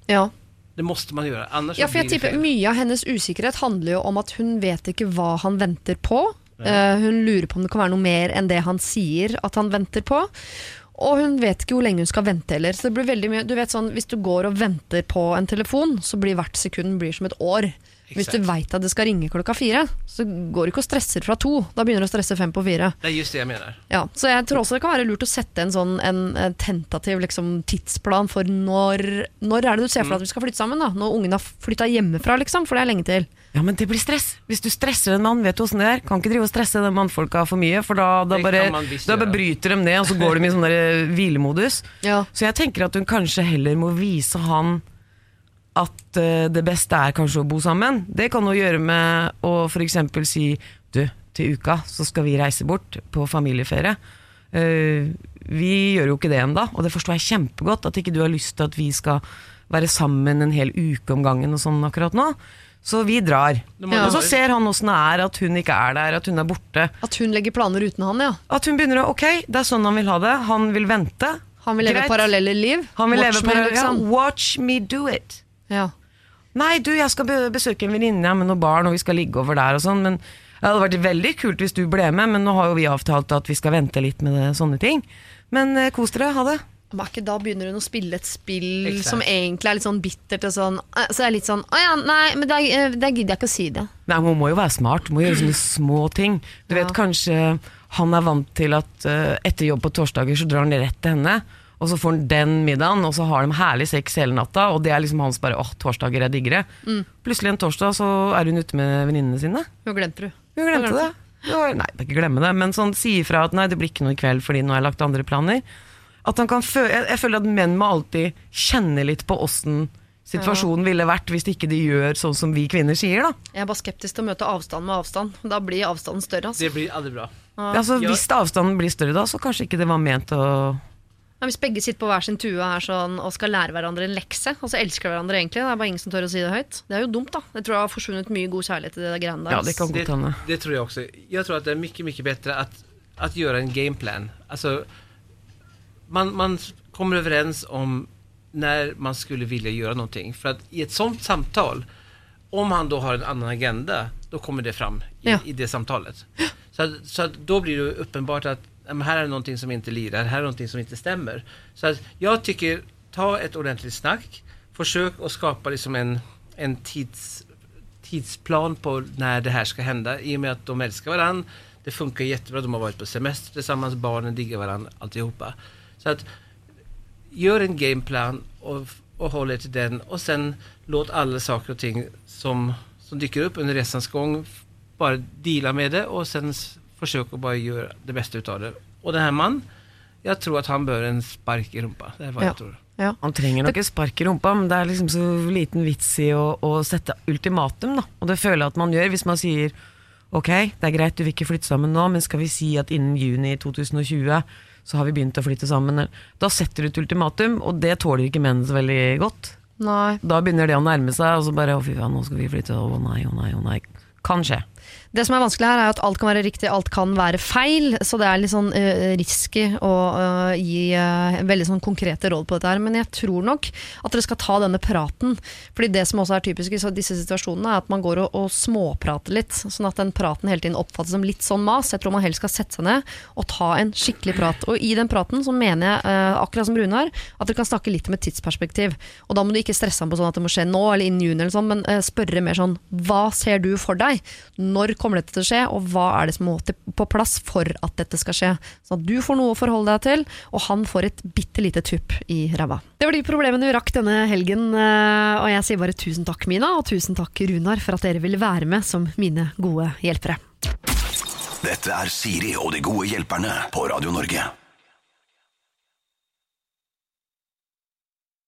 Ja. Det måste man gjøre. annars Ja, for jeg tipper. Mye av hennes usikkerhet handler jo om at hun vet ikke hva han venter på. Eh, hun lurer på om det kan være noe mer enn det han sier at han venter på. Og hun vet ikke hvor lenge hun skal vente heller. Så det blir veldig mye, du vet sånn, Hvis du går og venter på en telefon, så blir hvert sekund blir som et år. Hvis du veit at det skal ringe klokka fire, så går du ikke og stresser fra to. Da begynner du å stresse fem på fire. Det er just det jeg mener. Ja, så jeg tror også det kan være lurt å sette en sånn en, en tentativ liksom, tidsplan for når, når er det du ser for deg at vi skal flytte sammen. da? Når ungen har flytta hjemmefra, liksom, for det er lenge til. Ja, men det blir stress. Hvis du stresser en mann, vet du åssen det er. Kan ikke drive og stresse de mannfolka for mye, for da, da, bare, da bare bryter de ned, og så går de i sånn hvilemodus. Ja. Så jeg tenker at hun kanskje heller må vise han at eh, det beste er kanskje å bo sammen. Det kan jo gjøre med å f.eks. si du, til uka så skal vi reise bort på familieferie. Eh, vi gjør jo ikke det ennå, og det forstår jeg kjempegodt. At ikke du har lyst til at vi skal være sammen en hel uke om gangen og sånn akkurat nå. Så vi drar. Ja. Og så ser han åssen det er at hun ikke er der, at hun er borte. At hun legger planer uten han, ja. At hun begynner å Ok, det er sånn han vil ha det. Han vil vente. Han vil leve Greit. parallelle liv. Han vil Watch leve me, liksom. ja, Watch me do it. Ja. Nei, du, jeg skal besøke en venninne med noen barn, og vi skal ligge over der og sånn, men det hadde vært veldig kult hvis du ble med, men nå har jo vi avtalt at vi skal vente litt med det, sånne ting. Men eh, kos dere, ha det. Men er ikke da begynner hun å spille et spill Exakt. som egentlig er litt sånn bittert og sånn Så Så er litt sånn Å ja, nei, men da, eh, gidder jeg ikke å si det. Nei, Hun må jo være smart, hun må gjøre sånne små ting. Du Ja. vet kanskje han er vant til at uh, etter jobb på torsdager så drar han rett til henne, og så får han den middagen, og så har de herlig sex hele natta, og det er liksom hans bare åh, torsdager er diggere. Mm. Plutselig en torsdag så er hun ute med venninnene sine. Hun glemte du. Hun glemte det. Var, nei, ikke glemme det, men sånn si ifra at nei, det blir ikke noe i kveld fordi nå har jeg lagt andre planer. At han kan føle, jeg, jeg føler at menn må alltid kjenne litt på åssen situasjonen ville vært hvis ikke de gjør sånn som vi kvinner sier, da. Jeg er bare skeptisk til å møte avstand med avstand. Da blir avstanden større. Altså. Det blir aldri bra. Altså, Hvis avstanden blir større da, så kanskje ikke det var ment å Ja, hvis begge sitter på hver sin tue her sånn, og skal lære hverandre en lekse, og så elsker hverandre egentlig, det er bare ingen som tør å si det høyt. Det er jo dumt, da. Jeg tror det har forsvunnet mye god kjærlighet i det greiene der. Ja, det kan godt hende. det det, tror jeg også. Jeg tror at det er mye, mye bedre at, at gjøre en gameplan. Altså, man, man kommer overens om når man skulle ville gjøre noe. For at i et sånt samtal, om han da har en annen agenda, da kommer det fram i, Ja. i det samtalet. Så, så da blir det jo att ja, men här är någonting som inte lirar, här är någonting som inte stämmer. Så att jag tycker, ta ett ordentligt snack, försök att skapa liksom en, en tids, tidsplan på när det här ska hända. I och med att de älskar varandra. Det funkar jättebra, de har varit på semester tillsammans, barnen diggar varandra, alltihopa. Så att gör en gameplan och, och håll er till den. Och sen låt alla saker och ting som, som dyker upp under resans gång bara dela med det. Och sen s- å bare gjøre det beste ut av det. Og denne mannen, jeg jag tror at han bør en spark i rumpa. Det er hva Ja. jeg tror. Ja. Han trenger nok et spark i rumpa, men det er liksom så liten vits i å, å sette ultimatum, da. Og det føler jeg at man gjør hvis man sier ok, det er greit, du vil ikke flytte sammen nå, men skal vi si at innen juni 2020 så har vi begynt å flytte sammen. Da setter du et ultimatum, og det tåler ikke menn så veldig godt. Nei. Da begynner det å nærme seg, og så bare å fy faen, nå skal vi flytte, å nei, å nei, å nei. Kan skje. Det som er vanskelig her, er at alt kan være riktig, alt kan være feil. Så det er litt sånn uh, risky å uh, gi uh, veldig sånn konkrete råd på dette her. Men jeg tror nok at dere skal ta denne praten. Fordi det som også er typisk i disse situasjonene, er at man går og, og småprater litt. Sånn at den praten hele tiden oppfattes som litt sånn mas. Jeg tror man helst skal sette seg ned og ta en skikkelig prat. Og i den praten så mener jeg, akkurat som Runar, at dere kan snakke litt om et tidsperspektiv. Og da må du ikke stresse ham på sånn at det må skje nå eller innen juni, eller sånn, men spørre mer sånn Hva ser du for deg? Når kommer dette til å skje, og hva er det som må til- på plass for at dette skal skje? Sånn at du får noe å forholde deg til, og han får et bitte lite tupp i ræva. Det var de problemene vi rakk denne helgen, øh, og jeg sier bare tusen takk, Mina, og tusen takk, Runar, for at dere ville være med som mine gode hjelpere. Dette er Siri og de gode hjelperne på Radio Norge.